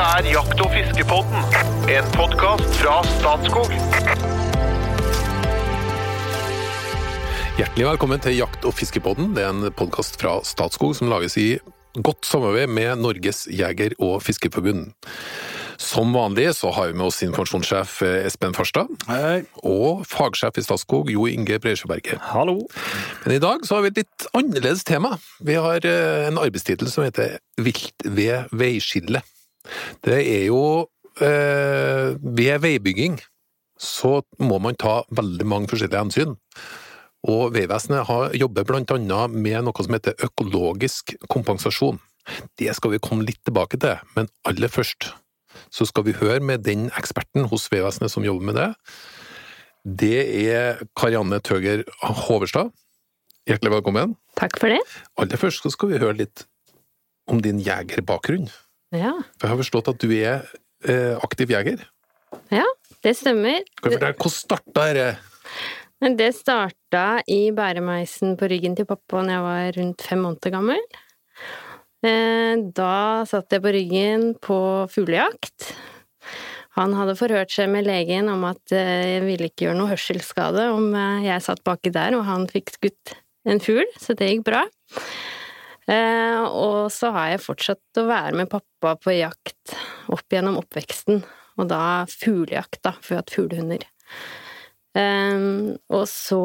Dette er Jakt- og fiskepodden, en podkast fra Statskog. Hjertelig velkommen til Jakt- og fiskepodden. Det er en podkast fra Statskog som lages i godt samarbeid med Norges jeger- og fiskerforbund. Som vanlig så har vi med oss informasjonssjef eh, Espen Farstad Hei. og fagsjef i Statskog Jo Inge Breisjøberget. Hallo. Men i dag så har vi et litt annerledes tema. Vi har eh, en arbeidstittel som heter Vilt ved veiskille. Det er jo eh, Ved veibygging så må man ta veldig mange forskjellige hensyn. Og Vegvesenet har- jobber annet med noe som heter økologisk kompensasjon. Det skal vi komme litt tilbake til, men aller først så skal vi høre med den eksperten hos Vegvesenet som jobber med det. Det er Karianne Tøger Hoverstad. Hjertelig velkommen. Takk for det. Aller først så skal vi høre litt om din jegerbakgrunn. Ja, For jeg har forstått at du er eh, aktiv jeger. ja det stemmer. Kan du fortelle, Hvordan starta dette? Men det starta i bæremeisen på ryggen til pappa da jeg var rundt fem måneder gammel. Eh, Da satt jeg på ryggen på fuglejakt. Han hadde forhørt seg med legen om at eh, jeg ville ikke gjøre noe hørselsskade om eh, jeg satt baki der og han fikk skutt en fugl, så det gikk bra. Eh, Og så har jeg fortsatt å være med pappa på jakt opp gjennom oppveksten, og da fuglejakt, da, for vi har hatt fuglehunder. Um, og så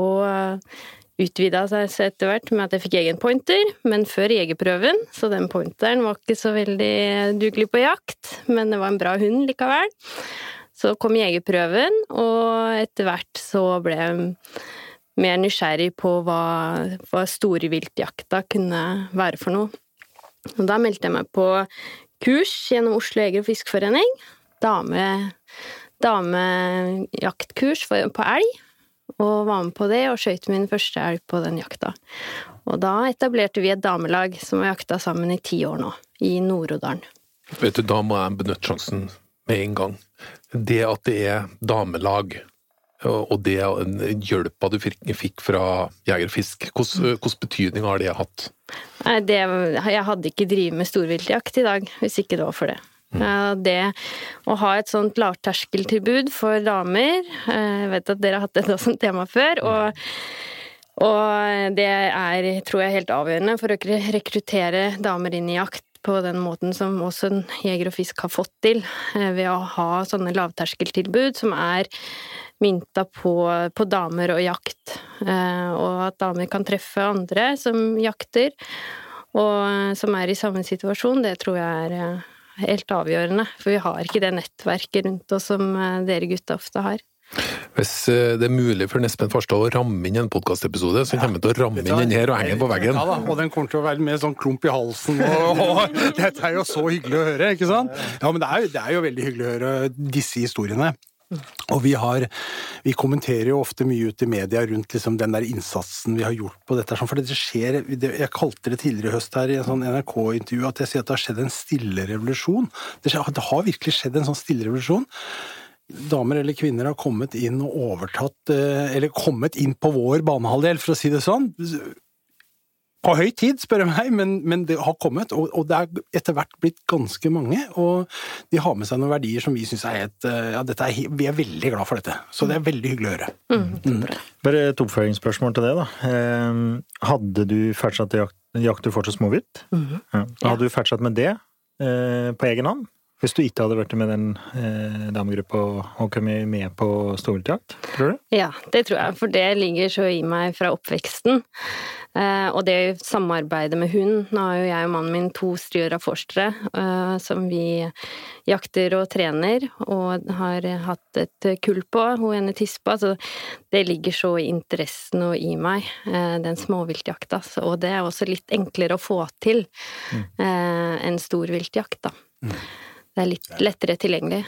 utvida seg etter hvert med at jeg fikk egen pointer, men før jegerprøven, så den pointeren var ikke så veldig dugelig på jakt, men det var en bra hund likevel. Så kom jegerprøven, og etter hvert så ble mer nysgjerrig på hva, hva storviltjakta kunne være for noe. Og da meldte jeg meg på kurs gjennom Oslo Jeger- og Fiskeforening. Dame damejaktkurs på elg, og var med på det og skøyt min første elg på den jakta. Og da etablerte vi et damelag som har jakta sammen i ti år nå, i Nord-Odalen. Vet du, Da må jeg benytte sjansen med en gang. Det at det er damelag, og det hjelpa du fikk fra Jeger og Fisk, hvordan, hvordan betydning har det hatt? Nei, det, jeg hadde ikke drevet med storviltjakt i dag, hvis ikke det var for det. Mm. Det å ha et sånt lavterskeltilbud for damer eh, Jeg vet at dere har hatt det som tema før, og, og det er, tror jeg, helt avgjørende for å rekruttere damer inn i jakt på den måten som også Jeger og Fisk har fått til, eh, ved å ha sånne lavterskeltilbud som er mynta på, på damer og jakt, eh, og at damer kan treffe andre som jakter, og som er i samme situasjon, det tror jeg er eh, helt avgjørende, for vi har ikke det nettverket rundt oss som eh, dere gutta ofte har. Hvis eh, det er mulig for Espen Farstad å ramme inn en podkastepisode, så kommer han til å ramme inn den her og henge den på veggen. Ja da, og den kommer til å være med sånn klump i halsen og, og Dette er jo så hyggelig å høre, ikke sant? Ja, men det er, jo, det er jo veldig hyggelig å høre disse historiene. Og vi har Vi kommenterer jo ofte mye ut i media rundt liksom den der innsatsen vi har gjort på dette. sånn, For det skjer Jeg kalte det tidligere i høst her i en sånn NRK-intervju at jeg sier at det har skjedd en stille revolusjon. Det, har virkelig skjedd en sånn stille revolusjon. Damer eller kvinner har kommet inn og overtatt eh, Eller kommet inn på vår banehalvdel, for å si det sånn. På høy tid, spør jeg meg, men, men det har kommet. Og, og det er etter hvert blitt ganske mange. Og de har med seg noen verdier som vi syns er helt Ja, dette er, vi er veldig glad for dette. Så det er veldig hyggelig å høre. Bare et oppfølgingsspørsmål til det, da. Eh, hadde du fortsatt jakt, jakt du fortsatt småvilt? ja. Hadde du fortsatt med det eh, på egen hånd? Hvis du ikke hadde vært med den eh, damegruppa og, kommet med på storviltjakt, tror du? Ja, det tror jeg, for det ligger så i meg fra oppveksten. Eh, og det samarbeidet med hund. Nå har jo jeg og mannen min to striøra forstere eh, som vi jakter og trener, og har hatt et kull på. Hun ene tispa, så det ligger så i interessen og i meg, eh, den småviltjakta. Og det er også litt enklere å få til eh, enn storviltjakt, da. Det er litt lettere tilgjengelig.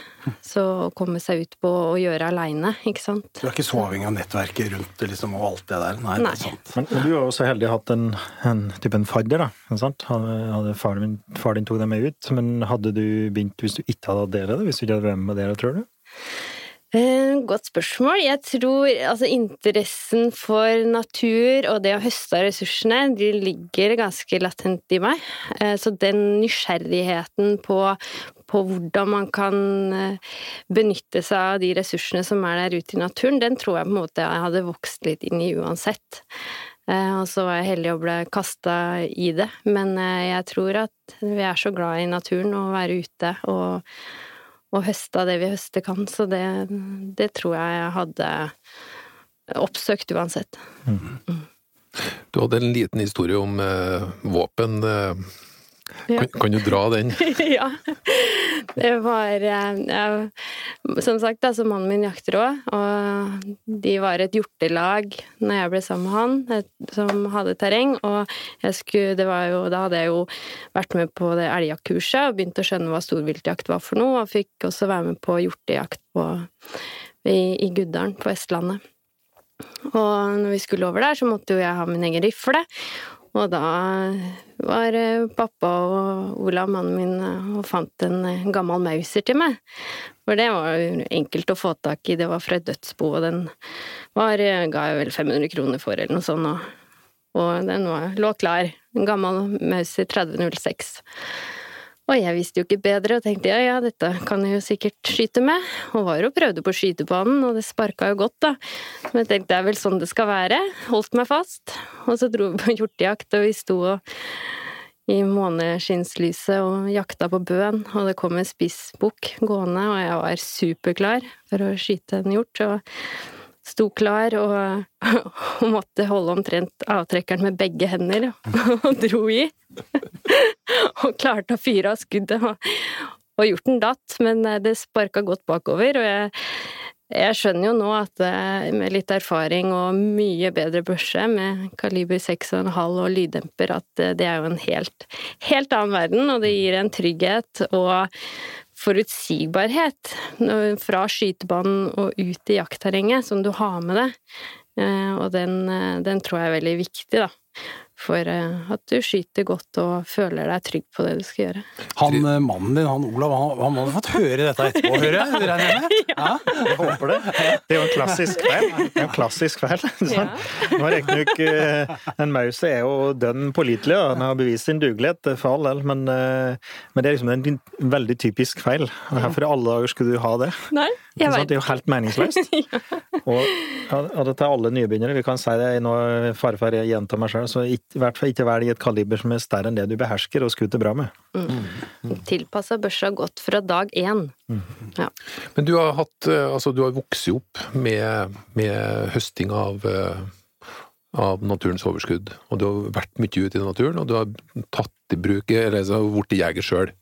Så å komme seg ut på å gjøre aleine, ikke sant. Du er ikke så avhengig av nettverket rundt liksom, og alt det der. Nei, Nei. Det sant. Men, men du har jo så heldig hatt en, en type en fadder, da. Sant? Hadde, hadde far, din, far din tok deg med ut, men hadde du begynt hvis du ikke hadde hatt dere, det? Hvis du ikke hadde vært med dere, tror du? Eh, Godt spørsmål. Jeg tror altså interessen for natur og det å høste av ressursene, de ligger ganske latent i meg. Eh, Så den nysgjerrigheten på, på hvordan man kan eh, benytte seg av de ressursene som er der ute i naturen, den tror jeg på en måte jeg hadde vokst litt inn i uansett. Og så var jeg heldig og ble kasta i det. Men jeg tror at vi er så glad i naturen og være ute og, og høste av det vi høste kan, så det, det tror jeg jeg hadde oppsøkt uansett. Du hadde en liten historie om eh, våpen. Eh, Ja. kan, kan du dra den? ja. Det var eh, jeg, Som sagt, altså, mannen min jakter òg, og de var et hjortelag når jeg ble sammen med han, et, som hadde terreng, og jeg skulle, det var jo, da hadde jeg jo vært med på det elgjaktkurset og begynt å skjønne hva storviltjakt var for noe, og fikk også være med på hjortejakt på, i, i Guddalen på Vestlandet. Og når vi skulle over der, så måtte jo jeg ha min egen rifle. Og da var eh, pappa og Olav, mannen min, eh, og fant en eh, gammel Mauser til meg. For det var enkelt å få tak i, det var fra et dødsbo, og den var, ga jeg vel 500 kroner for, eller noe sånt, og, og den var, lå klar. En gammel Mauser 3006. Og jeg visste jo ikke bedre og tenkte ja, ja, dette kan jeg jo sikkert skyte med. Og var jo prøvde på skytebanen, og det sparka jo godt, da. Men jeg tenkte det er vel sånn det skal være. Holdt meg fast. Og så dro vi på hjortejakt, og vi sto og i måneskinnslyset og jakta på bøen, og det kom en spissbukk gående, og jeg var superklar for å skyte en hjort. og Sto klar og, og måtte holde omtrent avtrekkeren med begge hender, og dro i. og klarte å fyre av skuddet, og, og hjorten datt, men eh, det sparka godt bakover, og jeg, jeg skjønner jo nå at eh, med litt erfaring og mye bedre børse med kaliber 6,5 og lyddemper, at eh, det er jo en helt, helt annen verden, og det gir en trygghet og forutsigbarhet fra skytebanen og ut i jaktterrenget som du har med deg. Eh, Og den, eh, den tror jeg er veldig viktig, da. For eh, at du skyter godt og føler deg trygg på det du skal gjøre. Han eh, mannen din, han Olav, han, han må ha fått høre dette etterpå, hører jeg? regner jeg med? Ja. Jeg håper det. Det er jo en klassisk feil. En klassisk feil. Sånn. Nå er riktignok eh, En maus er jo dønn pålitelig, og han har bevist sin dugelighet, for all del, men, men det er liksom en veldig typisk feil. Og Hvorfor i alle dager skulle du ha det? Nei, jeg vet. Det er jo helt meningsløst. Og ja, dette er alle nybegynnere. Vi kan si det nå, farfar gjentar gjenta meg sjøl, så ikke, i hvert fall ikke velg et kaliber som er større enn det du behersker og skuter bra med. Tilpassa børsa godt fra dag én. Ja. Men du har hatt, eh, altså du har vokst opp med, med høsting av, eh, av naturens overskudd, og du har vært mye ute i naturen, og du har tatt bruk, eller så blitt jeger sjøl.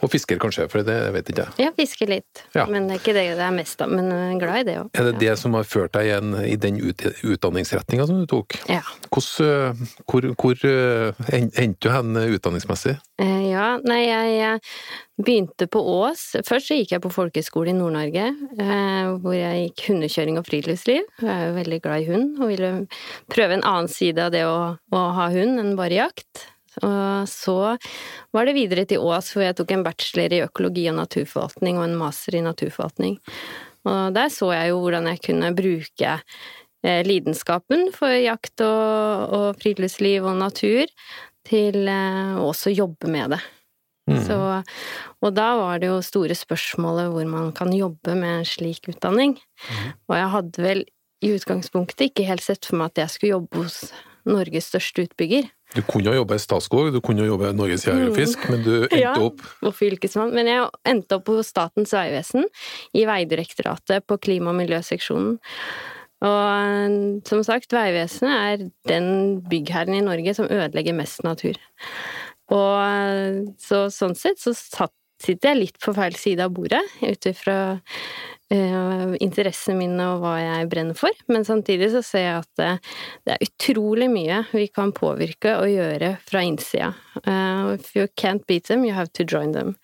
Og fisker kanskje, for det vet ikke jeg. Ja, fisker litt, Ja. men det er ikke det jeg er mest av. Men jeg er glad i det òg. Er det det som har ført deg igjen i den ut, utdanningsretninga som du tok? Ja. Hvordan, eh, hvor hvor eh, endte du hen eh, utdanningsmessig? Eh, ja, nei, jeg, begynte på Ås. Først så gikk jeg på folkehøyskole i Nord-Norge, eh, hvor jeg gikk hundekjøring og friluftsliv. Jeg er jo veldig glad i hund, og ville prøve en annen side av det å, å ha hund enn bare jakt. Og så var det videre til Ås, hvor jeg tok en bachelor i økologi og naturforvaltning og en master i naturforvaltning. Og der så jeg jo hvordan jeg kunne bruke eh, lidenskapen for jakt og, og friluftsliv og natur til eh, å også jobbe med det. Mm. Så, og da var det jo store spørsmålet hvor man kan jobbe med en slik utdanning. Og jeg hadde vel i utgangspunktet ikke helt sett for meg at jeg skulle jobbe hos Norges største utbygger. Du kunne ha jobba i Statskog, du kunne ha jobba i Norges Geografisk, mm. Men du endte. Ja. opp og fylkesmann. Men jeg endte opp hos Statens vegvesen, i Vegdirektoratet, på klima- og miljøseksjonen. Og eh, som sagt, Vegvesenet er den byggherren i Norge som ødelegger mest natur. Og eh, så sånn sett så satt, sitter jeg litt på feil side av bordet, ut ifra uh, interessene mine og hva jeg brenner for. Men samtidig så ser jeg at uh, det er utrolig mye vi kan påvirke og gjøre fra innsida. Uh, if you can't beat them, you have to join them.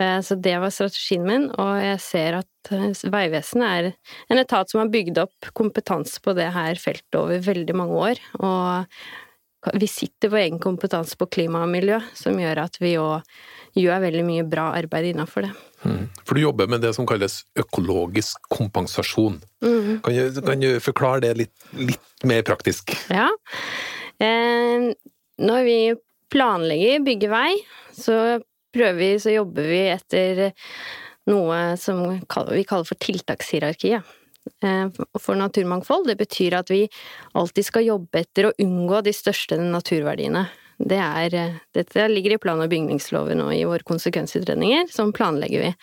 Så det var strategien min, og jeg ser at Vegvesenet er en etat som har bygd opp kompetanse på det her feltet over veldig mange år. Og vi sitter på egen kompetanse på klima og miljø, som gjør at vi òg gjør veldig mye bra arbeid innafor det. For du jobber med det som kalles økologisk kompensasjon. Mm. Kan, du, kan du forklare det litt, litt mer praktisk? Ja. Eh, når vi planlegger byggevei, så prøver vi, så jobber vi etter noe som vi kaller for tiltakshierarkiet. Eh, For naturmangfold, det betyr at vi alltid skal jobbe etter å unngå de største naturverdiene. Det er, eh, dette ligger i plan- og bygningsloven og i våre konsekvensutredninger, sånn planlegger vi.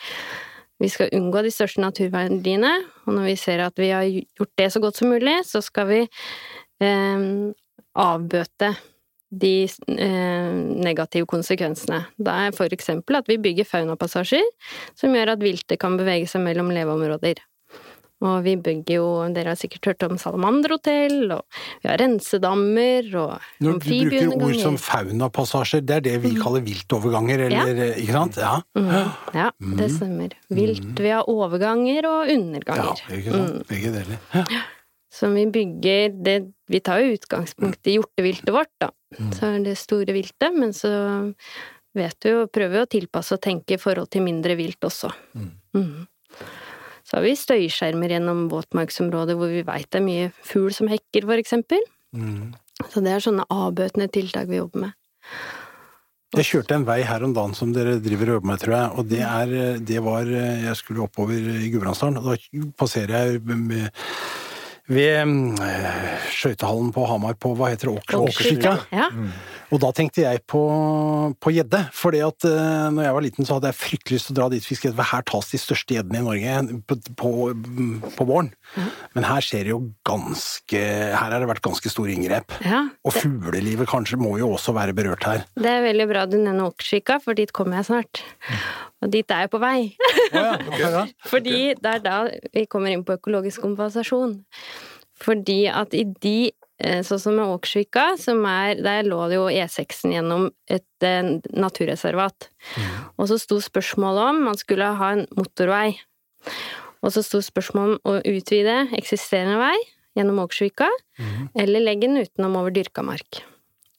Vi skal unngå de største naturverdiene, og når vi ser at vi har gjort det så godt som mulig, så skal vi eh, avbøte de eh, negative konsekvensene. Det er for eksempel at vi bygger faunapassasjer som gjør at viltet kan bevege seg mellom leveområder. Og vi bygger jo, dere har sikkert hørt om salamanderhotell, og vi har rensedammer og Når du bruker ord som faunapassasjer, det er det vi kaller viltoverganger, eller ikke sant? Ja. Mm, ja, det stemmer. Vilt Vi har overganger og underganger. ja ikke sant? Begge deler. Ja. som vi bygger det, Vi tar jo utgangspunkt i hjorteviltet vårt, da. Så er det store viltet, men så vet du jo, prøver vi å tilpasse og tenke i forhold til mindre vilt også. Mhm. Så har vi støyskjermer gjennom våtmarksområder hvor vi veit det er mye fugl som hekker, for eksempel. Mm. Så det er sånne avbøtende tiltak vi jobber med. Jeg kjørte en vei her om dagen som dere driver og jobber med, tror jeg. Og det er Det var Jeg skulle oppover i Gudbrandsdalen, og da passerer jeg med, ved eh, skøytehallen på Hamar på Hva heter det? Åker- Åkersvika. Ja. Og da tenkte jeg på på gjedde. det at uh, når jeg var liten, så hadde jeg fryktelig lyst til å dra dit og fiske gjedde, for her tas de største gjeddene i Norge på, på, på våren. Men her skjer det jo ganske Her har det vært ganske store inngrep. ja. Og fuglelivet kanskje må jo også være berørt her. Det er veldig bra du nevner Åkersvika, for dit kommer jeg snart. Og dit er jeg på vei. Fordi det er da vi kommer inn på økologisk kompensasjon. Fordi at i de, eh, sånn som med Åkersvika, som er Der lå det jo E6-en gjennom et eh, naturreservat. Og så sto spørsmålet om man skulle ha en motorvei. Og så sto spørsmålet om å utvide eksisterende vei gjennom Åkersvika, eller legge den utenom over dyrka mark.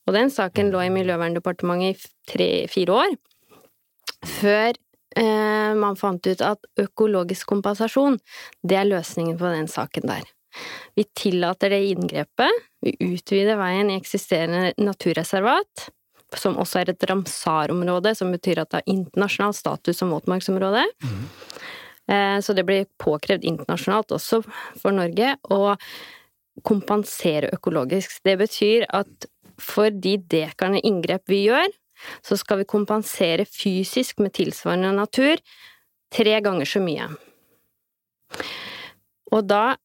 Og den saken lå i Miljøverndepartementet i tre-fire år, før eh, man fant ut at økologisk kompensasjon, det er løsningen på den saken der. Vi tillater det inngrepet, vi utvider veien i eksisterende naturreservat, som også er et Ramsar-område, som betyr at det har internasjonal status som våtmarksområde. Eh, Så det blir påkrevd internasjonalt også for Norge å kompensere økologisk. Det betyr at for de dekarene inngrep vi gjør, så skal vi kompensere fysisk med tilsvarende natur tre ganger så mye. Og da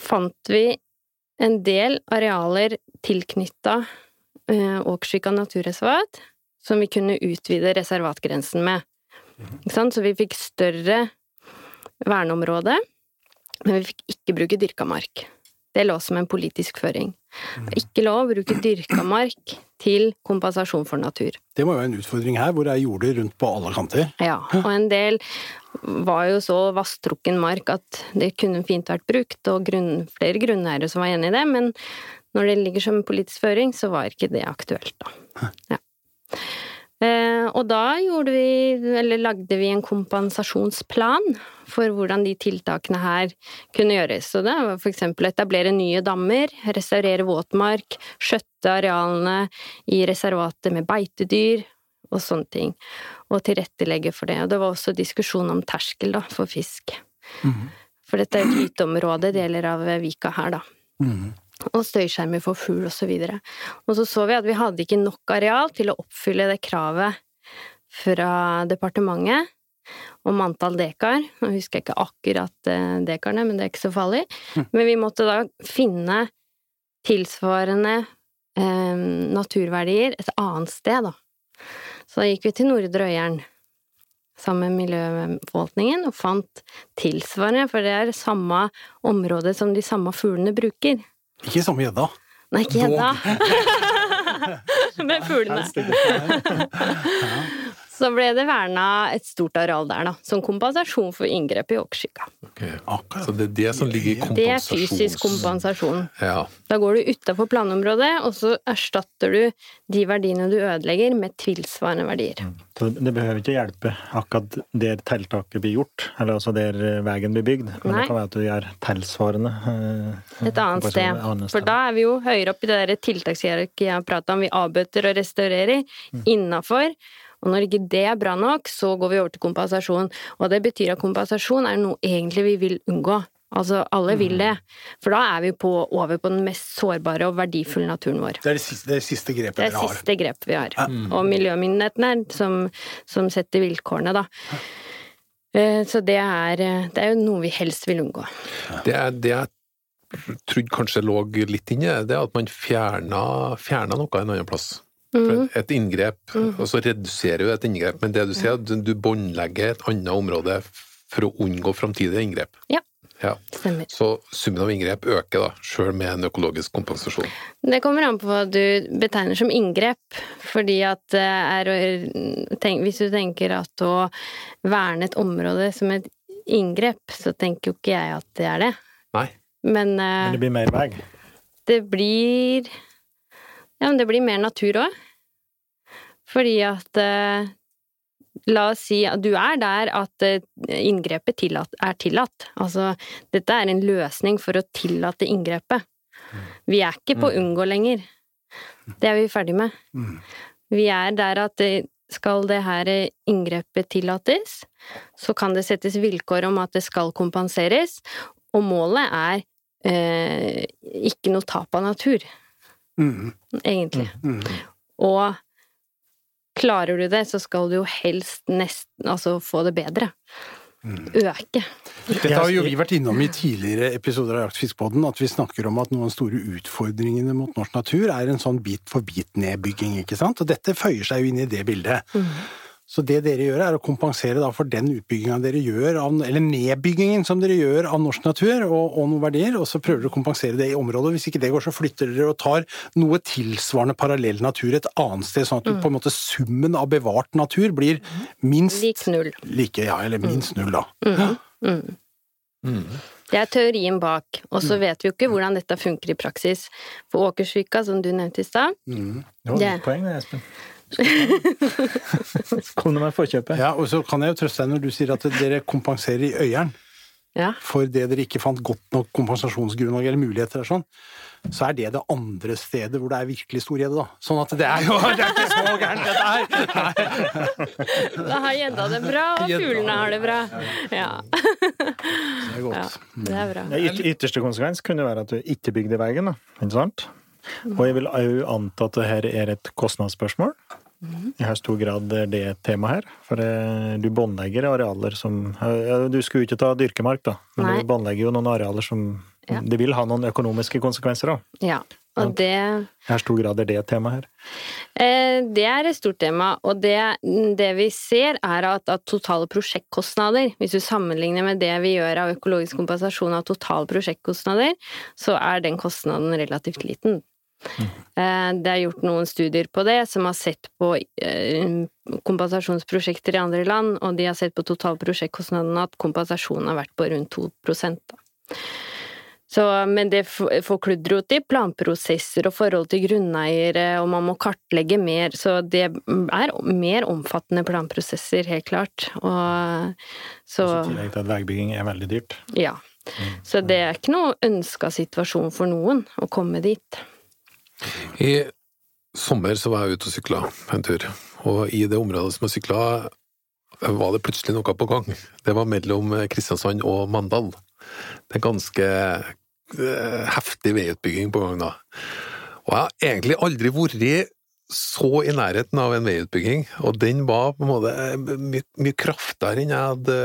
fant vi en del arealer tilknytta eh, Åkersvika naturreservat som vi kunne utvide reservatgrensen med. Sant? Så vi fikk større verneområde, men vi fikk ikke bruke dyrka mark. Det lå som en politisk føring. Er ikke lov å bruke dyrka mark til kompensasjon for natur. Det må jo være en utfordring her, hvor det er jorder rundt på alle kanter. Ja, og en del var jo så vasstrukken mark at det kunne fint vært brukt, og grunn, flere grunneiere som var enig i det, men når det ligger som politisk føring, så var ikke det aktuelt, da. Ja. Eh, og da gjorde vi, eller lagde vi en kompensasjonsplan for hvordan de tiltakene her kunne gjøres. Så det var å etablere nye dammer, restaurere våtmark, skjøtte arealene i reservatet med beitedyr, og sånne ting. Og tilrettelegge for det. Og det var også diskusjon om terskel, da, for fisk. For dette er et gyteområde, deler av vika her, da. Mhm. Og støyskjermer for fugl og så videre. Og så så vi at vi hadde ikke nok areal til å oppfylle det kravet fra departementet om antall dekar. Nå husker jeg ikke akkurat eh, dekarene, men det er ikke så farlig. Men vi måtte da finne tilsvarende eh, naturverdier et annet sted, da. Så da gikk vi til Nordre Øyeren sammen med miljøforvaltningen og fant tilsvarende, for det er samme område som de samme fuglene bruker. Ikke samme gjedda. Nei, ikke gjedda. Men fuglene. så ble det verna et stort areal der, da. Som kompensasjon for inngrep i åkersyka. Ok. Akkurat. Så det er det som ligger i Det er fysisk kompensasjon. Ja. Da går du utafor planområdet, og så erstatter du de verdiene du ødelegger, med tilsvarende verdier. Så det behøver ikke hjelpe akkurat der tiltaket blir gjort, eller altså der eh, veien blir bygd, men Nei. det kan være at du gjør tilsvarende eh, Et annet sted. et annet For da er vi jo høyere opp i det der tiltakshierarkiet jeg har prata om. Vi avbøter og restaurerer Mm. innafor. Og når ikke det er bra nok, så går vi over til kompensasjon. Og det betyr at kompensasjon er noe egentlig vi vil unngå. Altså, alle vil Mm. det. For da er vi på, over på den mest sårbare og verdifulle naturen vår. Det er det siste, det siste grepet Det er siste grepet vi har. Og miljømyndighetene som, som setter vilkårene, da. Eh, Så det er, det er jo noe vi helst vil unngå. Det, er, det jeg trodde kanskje lå litt inni det, det er at man fjerna, fjerna noe en annen plass. For et inngrep, og så reduserer du et inngrep, men det du sier, er at du- du båndlegger et annet område for å unngå framtidige inngrep. Ja. Ja. Stemmer. Så summen av inngrep øker, da, sjøl med en økologisk kompensasjon. Det kommer an på hva du betegner som inngrep. Fordi at det er å tenk, Hvis du tenker at å verne et område som et inngrep, så tenker jo ikke jeg at det er det. Nei. Men, Men eh, det blir mer vei. det blir Ja, men det blir mer natur òg. Fordi at eh, La oss si at du er der at eh, inngrepet tillatt, er tillatt. Altså, dette er en løsning for å tillate inngrepet. Vi er ikke på unngå lenger. Det er vi ferdig med. Mm. Vi er der at eh, skal det her eh, inngrepet tillates, så kan det settes vilkår om at det skal kompenseres, og målet er eh, ikke noe tap av natur, Mm. egentlig. Mm. Og klarer du det, så skal du jo helst nesten altså få det bedre. Mm. Øke. Dette har jo vi vært innom i tidligere episoder av Jaktfiskpodden, at vi snakker om at noen av de store utfordringene mot norsk natur er en sånn bit-for-bit-nedbygging, ikke sant? Og dette føyer seg jo inn i det bildet. Så det dere gjør, er å kompensere da for den utbyggingen dere gjør, av, eller nedbyggingen som dere gjør av norsk natur og, og noen verdier, og så prøver dere å kompensere det i området. Hvis ikke det går, så flytter dere og tar noe tilsvarende parallell natur et annet sted, sånn at du, på en måte summen av bevart natur blir minst Lik null. like, ja, eller minst null, da. Mm. Det er teorien bak, og så vet vi jo ikke hvordan dette funker i praksis. For Åkersvika, som du nevnte i stad, Mm. Det var et poeng, det, Kom du med forkjøpet? Ja, og så kan jeg jo trøste deg når du sier at dere kompenserer i Øyeren ja. for det dere ikke fant godt nok kompensasjonsgrunnlag eller muligheter og sånn, så er det det andre stedet hvor det er virkelig stor gjedde, da. Sånn at det er jo det er ikke så gærent, dette her! Da har gjedda det bra, og fuglene har det bra. Ja. Det er ja, godt. det er bra. Ja, ytterste konsekvens kunne være at du ikke bygde veien, da. Ikke sant? Og jeg vil òg anta at det her er et kostnadsspørsmål. I høyst stor grad er det et tema her? For eh, du båndlegger arealer som Du skulle jo ikke ta dyrkemark, da, men Nei. du båndlegger jo noen arealer som Ja. Det vil ha noen økonomiske konsekvenser, da. Ja. Og det I hvor stor grad er det et tema her? Eh, Det er et stort tema, og det, det vi ser er at, at totale prosjektkostnader, hvis du sammenligner med det vi gjør av økologisk kompensasjon av totale prosjektkostnader, så er den kostnaden relativt liten. Eh, Det er gjort noen studier på det, som har sett på eh, kompensasjonsprosjekter i andre land, og de har sett på totalprosjektkostnadene at kompensasjonen har vært på rundt 2 da. Så, men det forkludrer jo til planprosesser og forhold til grunneiere, og man må kartlegge mer, så det er mer omfattende planprosesser, helt klart. Og så I tillegg til at veibygging er veldig dyrt. ja. Så det er ikke noe ønska situasjon for noen å komme dit. I sommer så var jeg ute og sykla en tur, og i det området som jeg sykla, var det plutselig noe på gang. Det var mellom Kristiansand og Mandal. Det er ganske eh, heftig veiutbygging på gang da. Og jeg har egentlig aldri vært så i nærheten av en veiutbygging, og den var på en måte mye, mye kraftigere enn jeg hadde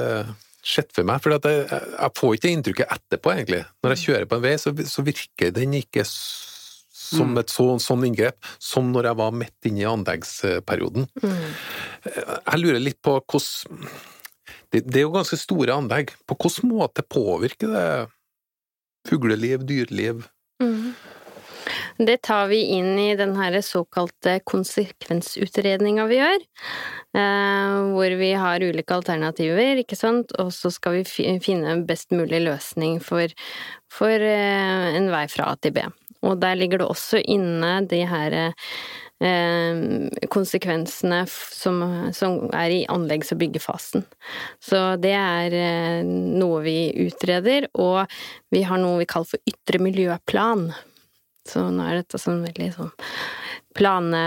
sett for meg. For jeg, jeg får ikke det inntrykket etterpå, egentlig. Når jeg kjører på en vei, så, så virker den ikke s- som et så, sånn inngrep som når jeg var midt inne i anleggsperioden. Jeg lurer litt på hvordan det, det er jo ganske store anlegg. På hvilken måte påvirker det fugleliv, dyreliv? Det tar vi inn i den her såkalte konsekvensutredninga vi gjør. Eh, hvor vi har ulike alternativer, ikke sant, og så skal vi finne en best mulig løsning for, for eh, en vei fra A til B. Og der ligger det også inne de her eh, konsekvensene som, som er i anleggs- og byggefasen. Så det er eh, noe vi utreder, og vi har noe vi kaller for ytre miljøplan. Så nå er dette sånn veldig sånn plane,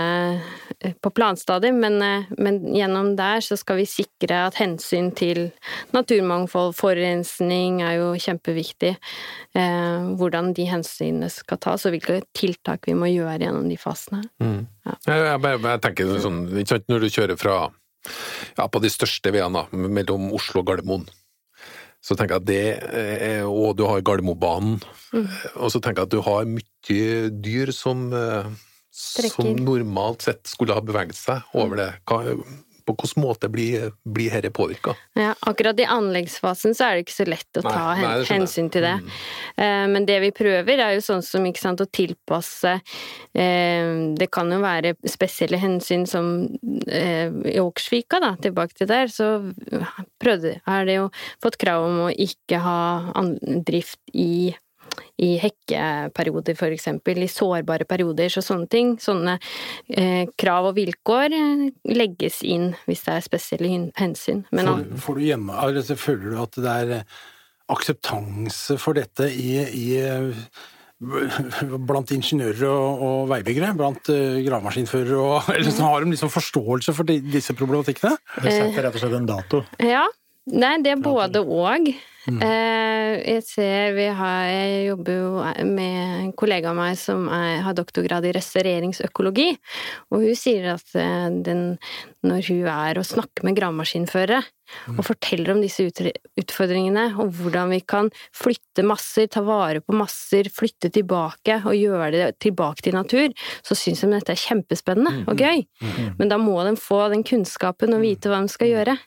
på planstadiet, men, eh, men gjennom der så skal vi sikre at hensyn til naturmangfold, forurensning er jo kjempeviktig, eh, hvordan de hensynene skal tas, og hvilke tiltak vi må gjøre gjennom de fasene. Jeg, jeg, jeg tenker sånn, når du kjører fra ja, på de største veiene, mellom Oslo og Gardermoen, så tenker jeg at det er, og du har Gardermobanen, og så tenker jeg at du har mye dyr som, eh, som normalt sett skulle ha beveget seg over det. Hva, på hvilken måte blir, blir dette påvirka? Ja, akkurat i anleggsfasen så er det ikke så lett å Nei, ta nei, hensyn til det. Mm. Men det vi prøver er jo sånn som ikke sant, å tilpasse eh, Det kan jo være spesielle hensyn som eh, i Åkersvika, da, tilbake til der, så prøvde, har det jo fått krav om å ikke ha drift i i hekkeperioder, for eksempel, i sårbare perioder, så sånne ting. Sånne eh, krav og vilkår eh, legges inn hvis det er spesielle hensyn. Men Får, du- får du hjemme, altså, føler du at det er eh, akseptanse for dette i, i eh, blant ingeniører og, og veibyggere? Blant uh, gravemaskinførere? Og, eller så har de liksom forståelse for de, disse problematikkene? Det setter rett og slett en dato. Ja. Nei, det er både og. Eh, jeg ser vi har Jeg jobber jo med en kollega av meg som er, har doktorgrad i restaureringsøkologi, og hun sier at eh, den, når hun er og snakker med gravemaskinførere og forteller om disse utfordringene, og hvordan vi kan flytte masser, ta vare på masser, flytte tilbake og gjøre det tilbake til natur, så syns de dette er kjempespennende og gøy. Men da må de få den kunnskapen og vite hva de skal gjøre.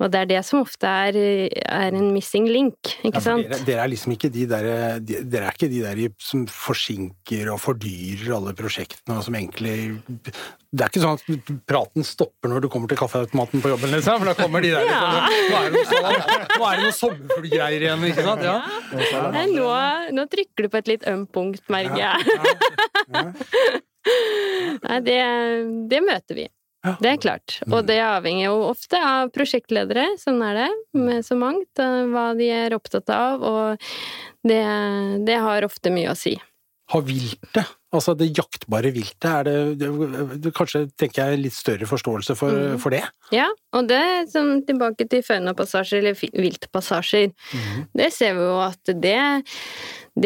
Og det er det som ofte er, er en missing link, ikke Ja, sant? dere, dere er liksom ikke de der, de, dere er ikke de der som forsinker og fordyrer alle prosjektene, og som egentlig Det er ikke sånn at praten stopper når du kommer til kaffeautomaten på jobben, liksom, for da kommer de der Ja. liksom, Nå er det noe, sånn, noe sommerfuglgreier igjen, ikke sant? Ja. Nei, nå, nå trykker du på et litt ømt punkt, merker jeg. Nei, det, det møter vi. Det er klart. Og det avhenger jo ofte av prosjektledere, sånn er det med så mangt, eh, hva de er opptatt av, og det, det har ofte mye å si. Har viltet, altså det jaktbare viltet, er det, det, det Kanskje tenker jeg litt større forståelse for, for det? Ja, og det sånn tilbake til faunapassasjer eller viltpassasjer. viltpassasjer. Det ser vi jo at det,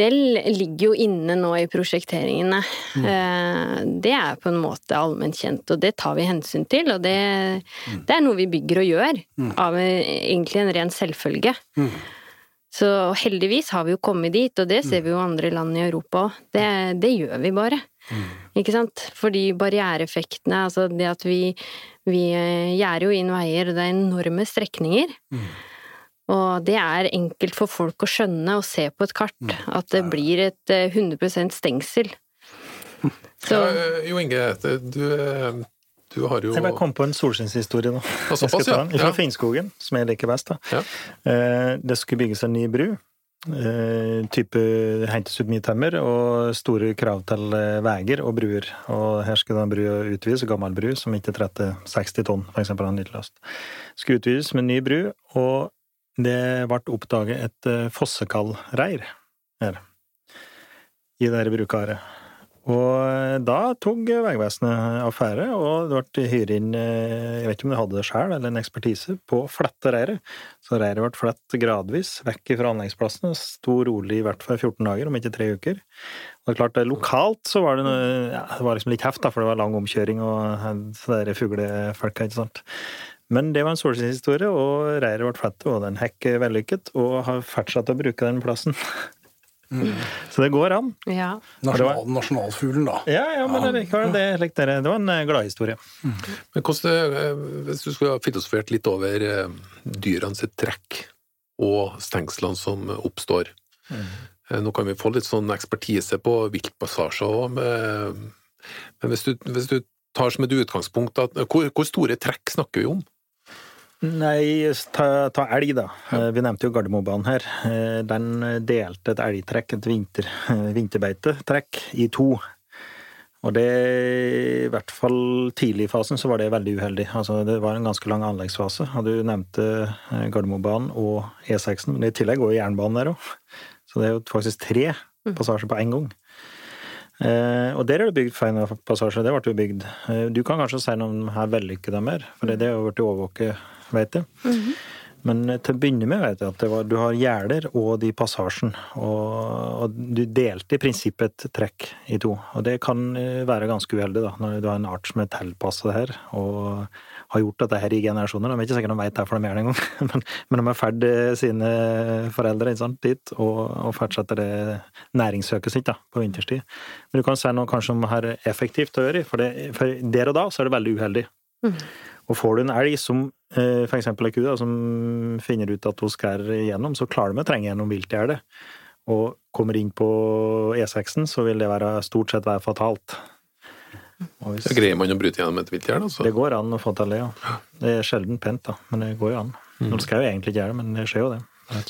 det ligger jo inne nå i prosjekteringene. Eh, Det er på en måte allment kjent, og det tar vi hensyn til, og det, det er noe vi bygger og gjør, av egentlig en ren selvfølge. Så heldigvis har vi jo kommet dit, og det ser vi jo andre land i Europa òg. Det, det gjør vi bare. Ikke sant? Fordi barriereeffektene, altså det at vi, vi eh, gjerder jo inn veier, og det er enorme strekninger. Og det er enkelt for folk å skjønne og se på et kart at det blir et eh, 100 stengsel. Så Ja, eh, jo Inge, du, eh, du har jo Jeg bare kom på en solskinnshistorie nå. Ja, såpass, ja. Fra Ja. Finnskogen, som jeg liker best. da. Ja. Eh, Det skulle bygges en ny bru. Eh, type hentes ut mye tømmer og store krav til eh, veier og bruer. Og her skulle den brua utvides, gammel bru som ikke tretter 60 tonn, for eksempel en liten last. Skulle utvides med ny bru, og det ble oppdaget et fossekallreir her i det her brukaret. Og da tok Vegvesenet affære, og det ble hyret inn eh, Jeg vet ikke om de hadde det sjøl, eller en ekspertise, på å flette reiret. Så reiret ble flett gradvis vekk fra anleggsplassen, sto rolig i hvert fall 14 dager, om ikke tre uker. Og det er klart, eh, lokalt så var det, noe- ja, det var liksom litt heft, da, for det var lang omkjøring og eh, der fuglefolka, ikke sant. Men det var en solskinnshistorie, og reiret ble flettet, og den hekk vellykket, og har fortsatt å bruke den plassen. Så det går an. ja. Nasjonal, nasjonalfuglen, da. Ja, ja, men det, er likevel- det, likt dere. det var en eh, gladhistorie. Men hvordan, eh, hvis du skulle ha filosofert litt over eh, dyrene sitt trekk og stengslene som oppstår mm. Nå kan vi få litt sånn ekspertise på viltpassasjer òg, men hvis du, hvis du tar som et utgangspunkt at hvor, hvor store trekk snakker vi om? Nei, ta, ta elg, da. Eh, Vi nevnte jo Gardermobanen her. Eh, Den delte et elgtrekk, et vinter, vinterbeitetrekk, i to. Og det, i hvert fall tidlig i fasen, så var det veldig uheldig. Altså, det var en ganske lang anleggsfase. Og du nevnte eh, Gardermobanen og E6, men i tillegg går jo jernbanen der òg. Så det er jo faktisk tre passasjer på én gang. Eh, og der er det bygd Feina-passasje. Det ble jo bygd. Eh, du kan kanskje si noe om her vellykka de er, for det har jo blitt overvåket, vet jeg. Men eh, til å begynne med vet jeg at det var, du har gjerder og de passasjen. Og, og du delte i prinsippet et trekk i to. Og det kan eh, være ganske uheldig da, når du har en art som er tilpassa det her, og har gjort dette her i generasjoner. De er ikke sikkert de vet hvorfor de gjør det engang, men, men de har ferd sine foreldre ikke sant, dit, og, og fortsetter det næringssøket sitt da, på vinterstid. Men du kan si noe kanskje om her er effektivt å gjøre, for, det, for der og da så er det veldig uheldig. Og får du en elg som eksempel ei ku da, som finner ut at hun skal igjennom, så klarer de å trenge gjennom viltgjerdet. Og kommer inn på E6-en, så vil det være, stort sett være fatalt. Og hvis, Så greier man å bryte gjennom et viltgjerde, altså. det går an å få til det, ja. Det er sjelden pent, da, men det går jo an. Nå skal jeg jo egentlig ikke gjøre det, men det skjer jo det.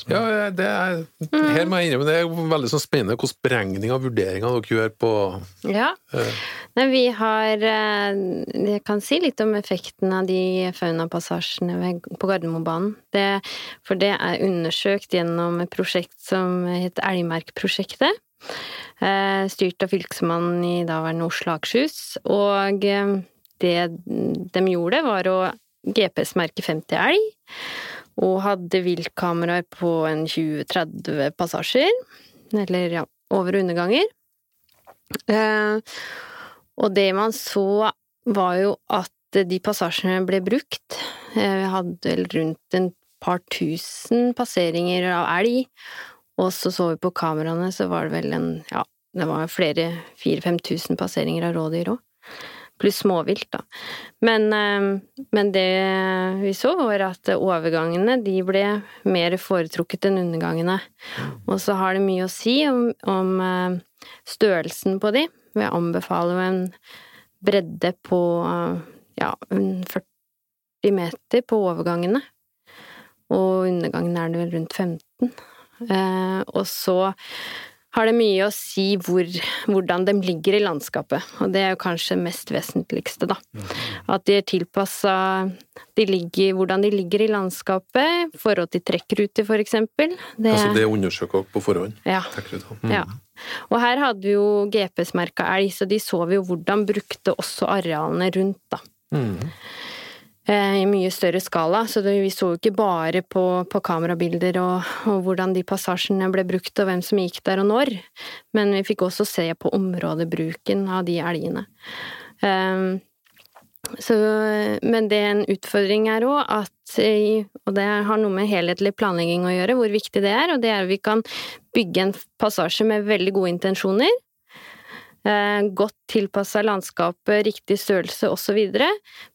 Ja, det er, her må jeg innrømme, det er veldig sånn spennende hvordan beregning og vurderinger dere gjør på Ja. Uh, Nei, vi har eh, Jeg kan si litt om effekten av de faunapassasjene på Gardermobanen. Det, for det er undersøkt gjennom et prosjekt som heter Elgmerkprosjektet. eh, Styrt av fylkesmannen i daværende Oslo og Akershus. Og det de gjorde, var å GPS-merke 50 elg. Og hadde viltkameraer på en 20-30 passasjer. Eller ja, over- og underganger. Eh, og det man så, var jo at de passasjene ble brukt. Eh, Vi hadde vel rundt en par tusen passeringer av elg, og så så vi på kameraene, så var det vel en ja, det var flere 4000-5000 passeringer av rådyr òg. Pluss småvilt, da. Men, eh, men det vi så, var at overgangene de ble mer foretrukket enn undergangene. Og så har det mye å si om, om eh, størrelsen på de. Jeg anbefaler jo en bredde på eh, ja, 40 meter på overgangene. Og undergangen er det vel rundt 15. Eh, og så har det mye å si hvor, hvordan de ligger i landskapet, og det er jo kanskje det mest vesentligste, da. At de er tilpassa de hvordan de ligger i landskapet, forhold til trekkruter, for eksempel. Det, Altså det undersøker dere på forhånd? ja. Mm. Ja. Og her hadde vi jo GPS-merka elg, så de så vi jo hvordan brukte også arealene rundt, da. Mm. Eh, I mye større skala, så det, vi så jo ikke bare på, på kamerabilder og, og hvordan de passasjene ble brukt og hvem som gikk der og når, men vi fikk også se på områdebruken av de elgene. Um, så, men det er en utfordring er òg Og det har noe med helhetlig planlegging å gjøre, hvor viktig det er. Og det er at vi kan bygge en passasje med veldig gode intensjoner. Eh, Godt tilpassa landskapet, riktig størrelse osv.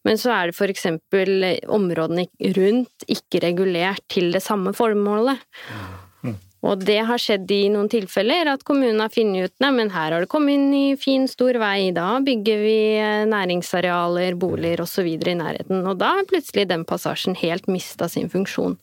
Men så er det eksempel områdene rundt ikke regulert til det samme formålet. Og det har skjedd i noen tilfeller, at kommunen har funnet ut nei, men her har det kommet inn i fin, stor vei, da bygger vi eh, næringsarealer, boliger osv. i nærheten. Og da har plutselig den passasjen helt mista sin funksjon.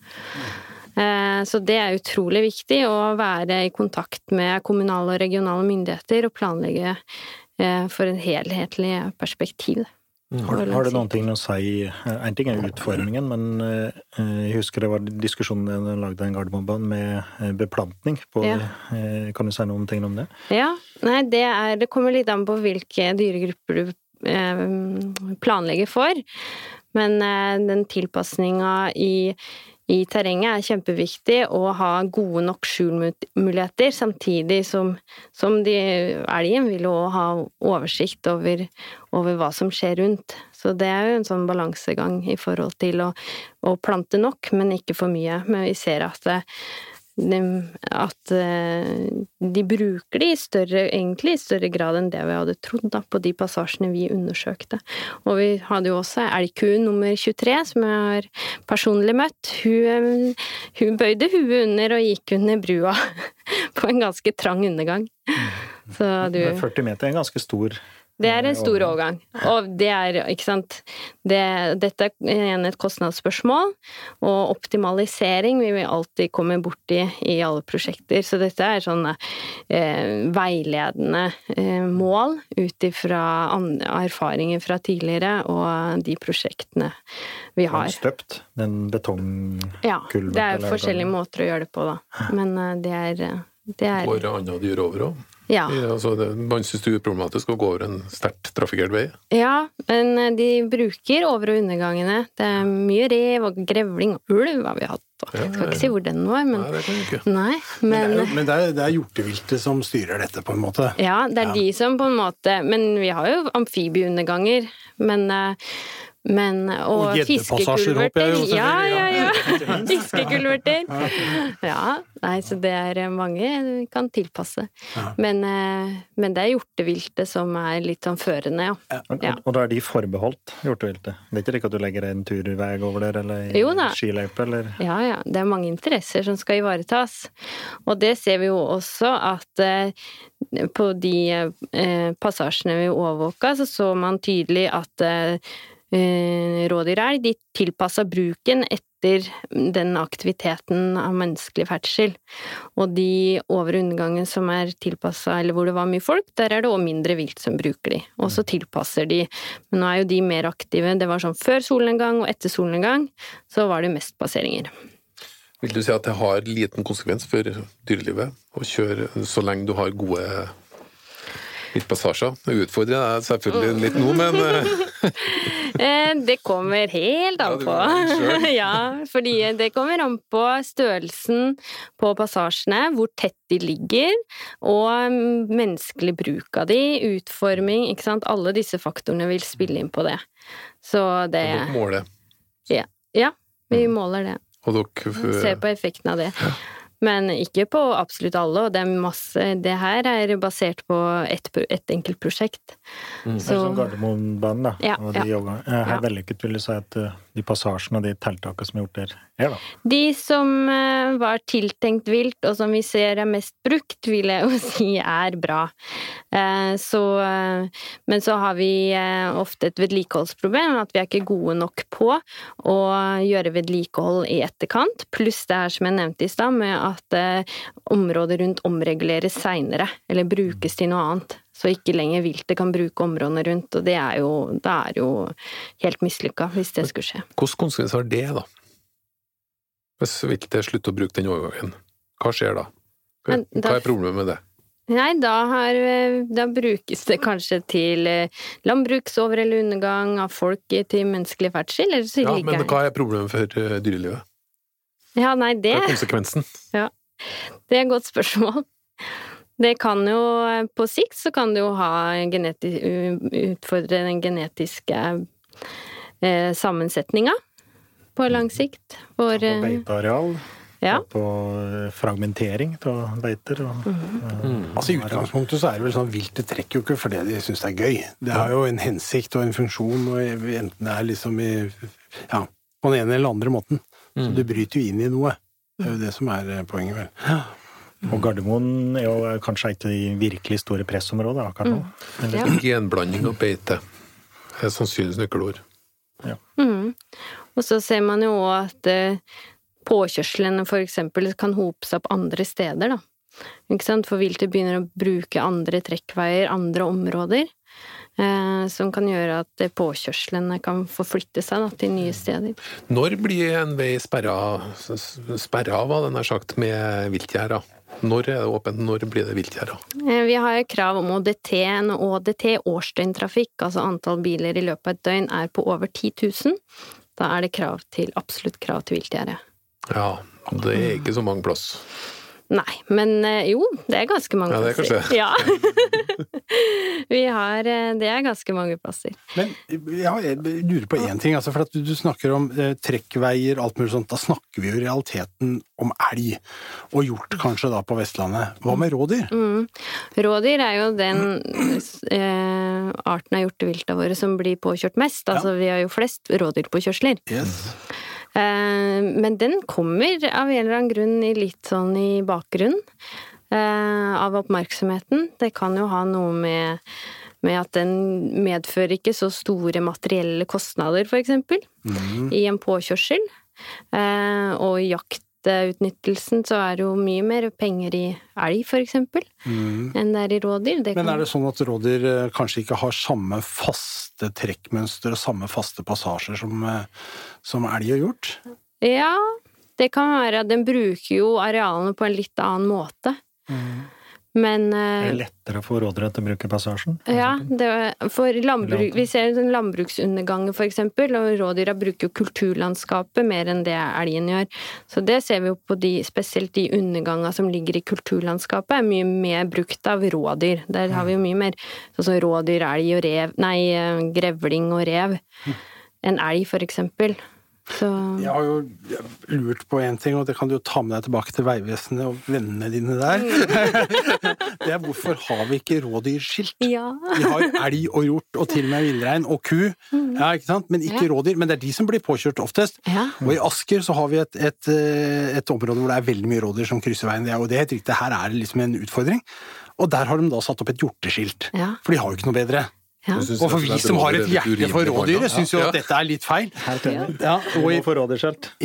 Eh, Så det er utrolig viktig å være i kontakt med kommunale og regionale myndigheter og planlegge eh, for en helhetlig perspektiv. Har, har det noen ting å si En ting er utformingen, men eh, jeg husker det var diskusjon da jeg lagde en Gardermobanen med beplantning på Ja. Kan du si noen ting om det? Ja, nei, det er Det kommer litt an på hvilke dyregrupper du planlegger for. Men den tilpasninga i, i terrenget er kjempeviktig, å ha gode nok skjulmuligheter, samtidig som, som de, elgen vil jo ha oversikt over, over hva som skjer rundt. Så det er jo en sånn balansegang i forhold til å, å plante nok, men ikke for mye. Men vi ser at det, de, at eh, de bruker det i større, egentlig i større grad enn det vi hadde trodd da, på de passasjene vi undersøkte. Og vi hadde jo også elgkuen nummer 23, som jeg har personlig møtt. Hun, eh, hun bøyde huet under og gikk under brua på en ganske trang undergang. Så du 40 meter er en ganske stor Det er en stor overgang. Og det er, ikke sant det, Dette er igjen et kostnadsspørsmål, og optimalisering vil vi alltid komme borti i alle prosjekter. Så dette er sånne eh, veiledende eh, mål ut ifra erfaringer fra tidligere og de prosjektene vi har. Støpt? Den betongkulven? Ja. Det er forskjellige måter å gjøre det på, da. Men eh, det er, det er Går andre dyr over òg? Ja. Ja, altså, man syns det er uproblematisk å gå over en sterkt trafikkert vei? Ja, men eh, de bruker over- og undergangene. Det er mye rev og grevling og ulv har vi hatt. Og jeg skal ikke si hvor den var, men Nei, det kan ikke. Nei, Men, men det er, men det er, det er hjorteviltet som styrer dette, på en måte. Ja, det er Ja. de som på en måte Men vi har jo amfibieunderganger. Men, eh, men Og, Og fiskekulverter. Ja, ja, ja. Fiskekulverter. Ja. Nei, så det er mange vi kan tilpasse. Men, eh, men det er hjorteviltet som er litt sånn førende, ja. Ja. og da er de forbeholdt hjorteviltet? Det er ikke like at du legger en turvei over der, eller Jo da. skiløype, eller Ja, ja. Det er mange interesser som skal ivaretas. Og det ser vi jo også at eh, på de eh, passasjene vi overvåka, så så man tydelig at rådyr er de tilpassa bruken etter den aktiviteten av menneskelig ferdsel. Og de over- og som er tilpassa, eller hvor det var mye folk, der er det òg mindre vilt som bruker de. Og så tilpasser de. Men nå er jo de mer aktive. Det var sånn før solnedgang og etter solnedgang, så var det mest passeringer. Vil du si at det har liten konsekvens for dyrelivet å kjøre så lenge du har gode viltpassasjer? Jeg utfordrer er selvfølgelig litt nå, men eh, Eh, Det kommer helt an på. ja, fordi det kommer an på størrelsen på passasjene, hvor tett de ligger, og mm, menneskelig bruk av de, utforming, ikke sant. Alle disse faktorene vil spille inn på det. Så det dere måler. Ja, vi Mm. måler det. Og dere Ser på effekten av det. Men ikke på absolutt alle, og det er masse Det her er basert på ett et enkelt prosjekt. Det er sånn som Gardermobanen, da. Ja, og de ja. jogga- Jeg Her Ja. vellykket vil du si at eh, de passasjene og de tiltakene som er gjort der, er, da. De som eh, var tiltenkt vilt, og som vi ser er mest brukt, vil jeg jo si er bra. Eh, Så, eh, men så har vi ofte et vedlikeholdsproblem, at vi er ikke gode nok på å gjøre vedlikehold i etterkant. Pluss det her som jeg nevnte i stad, med at området rundt omreguleres seinere, eller brukes til noe annet. Så ikke lenger viltet kan bruke områdene rundt, og det er jo, det er jo helt mislykka hvis det skulle skje. Hvilke konsekvenser har det, da? Hvis viltet slutter å bruke den overgangen, hva skjer da? Hva, hva er problemet med det? Nei, da, har, eh, da brukes det kanskje til eh, landbruksover- eller undergang av folk til menneskelig ferdsel, eller så Ja, men hva er problemet for eh, dyrelivet? Ja, nei, det, Hva er konsekvensen? det er et godt spørsmål. Det kan jo eh, På sikt så kan det jo ha genetisk, utfordre den genetiske eh, sammensetninga på lang sikt. For På eh, beiteareal, Ja. på eh, fragmentering av beiter. Og, Mm. Altså I utgangspunktet så er det vel sånn viltet trekker jo ikke fordi de syns det er gøy. Det har jo en hensikt og en funksjon, og enten det er liksom i Ja, på den ene eller andre måten. Så du bryter jo inn i noe. Det er jo det som er poenget, vel. Og Gardermoen er jo kanskje et av de virkelig store pressområdene akkurat nå. Mm. Ja. Genblanding og beite er sannsynligvis nøkkelord. Mm. Og så ser man jo òg at eh, påkjørslene for eksempel kan hope seg opp andre steder, da. Ikke sant? For viltet begynner å bruke andre trekkveier, andre områder, eh, som kan gjøre at eh, påkjørslene kan forflytte seg da, til nye steder. Når blir en vei sperra, sperra hva den nær sagt, med viltgjerder? Når er det åpent, når blir det viltgjerder? Eh, Vi har krav om ÅDT. En ÅDT, årsdøgntrafikk, altså antall biler i løpet av et døgn, er på over 10 000, da er det krav til, absolutt krav til viltgjerde. Ja, det er ikke så mange plass. Nei, men eh, jo, det er ganske mange Ja, det er plasser. Ja. Vi har eh, Det er ganske mange plasser. Men ja, jeg lurer på én ting. Altså, for at du, du snakker om eh, trekkveier, alt mulig sånt. Da snakker vi jo i realiteten om elg. Og hjort kanskje da på Vestlandet. Hva med rådyr? Mm. Rådyr er jo den eh, arten av hjortevilta våre som blir påkjørt mest. Altså vi har jo flest rådyrpåkjørsler. Yes. Eh, men den kommer av en eller annen grunn i litt sånn i bakgrunnen eh, av oppmerksomheten. Det kan jo ha noe med med at den medfører ikke så store materielle kostnader, for eksempel, i en påkjørsel. Eh, og i jaktutnyttelsen så er det jo mye mer penger i elg, for eksempel, enn det er i rådyr. Det Men er det sånn at rådyr eh, kanskje ikke har samme faste trekkmønster og samme faste passasjer som, eh, som elg har gjort? Ja, det kan være. Den bruker jo arealene på en litt annen måte. Men eh, Er det lettere å få råderett til å bruke passasjen? Ja, det, for landbruk, vi ser en landbruksundergang for eksempel, og rådyra bruker jo kulturlandskapet mer enn det elgen gjør. Så det ser vi jo på de, spesielt de undergangene som ligger i kulturlandskapet, er mye mer brukt av rådyr. Der har vi jo mye mer sånn som rådyr, elg og rev, nei, eh, grevling og rev, enn elg for eksempel. Så Jeg har jo lurt på én ting, og det kan du jo ta med deg tilbake til Vegvesenet og vennene dine der. Det er hvorfor har vi ikke rådyrskilt? ja. Vi har elg og hjort og til og med villrein og ku, ja, ikke sant? men ikke Ja. rådyr. Men det er de som blir påkjørt oftest. Og i Asker så har vi et, et, eh, et område hvor det er veldig mye rådyr som krysser veien. Det er- Og det er helt riktig, her er det liksom en utfordring. Og der har de da satt opp et hjorteskilt. For de har jo ikke noe bedre. Ja. Og for vi som har et er hjerte for rådyret, syns jo Ja. at dette er litt feil. Ja, og i,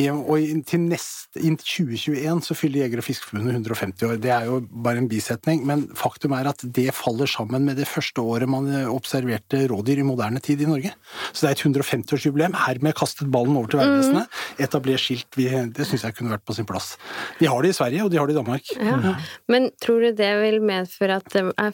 og til neste, innen 2021 så fyller Jeger- og Fiskerforbundet 150 år. Det er jo bare en bisetning, men faktum er at det faller sammen med det første året man eh, observerte rådyr i moderne tid i Norge. Så det er et 150-årsjubileum. Hermed kastet ballen over til Vegvesenet. Etablert skilt. Det syns jeg kunne vært på sin plass. De har det i Sverige, og de har det i Danmark. Ja. Men tror du det vil medføre at det er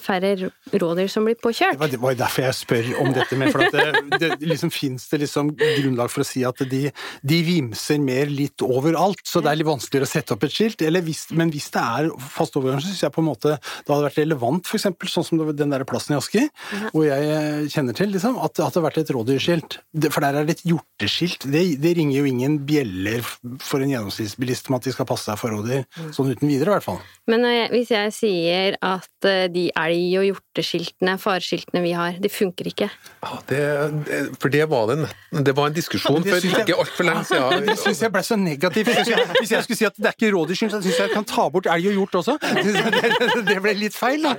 færre rådyr som blir påkjørt? det var derfor jeg spør om dette med, for at det, det liksom fins det liksom grunnlag for å si at de, de vimser mer litt overalt, så det er litt vanskeligere å sette opp et skilt. Eller hvis, men hvis det er fast overgang, så syns jeg på en måte det hadde vært relevant, eksempel sånn som den der plassen i Asker, hvor jeg eh, kjenner til, liksom, at det hadde vært et rådyrskilt. For der er det et hjorteskilt. Det, det ringer jo ingen bjeller for en gjennomsnittsbilist om at de skal passe seg for rådyr, sånn uten videre i hvert fall. Men jeg, hvis jeg sier at de de elg- og hjorteskiltene, fareskiltene vi har, de funker ikke Ja, det, det, for det var det, det var en diskusjon for synes ikke altfor lenge siden. Det syns jeg ble så negativt. Hvis jeg, hvis jeg skulle si at det er ikke rådyrskyld, så syns jeg jeg kan ta bort elg og hjort også. Det, det ble litt feil, da.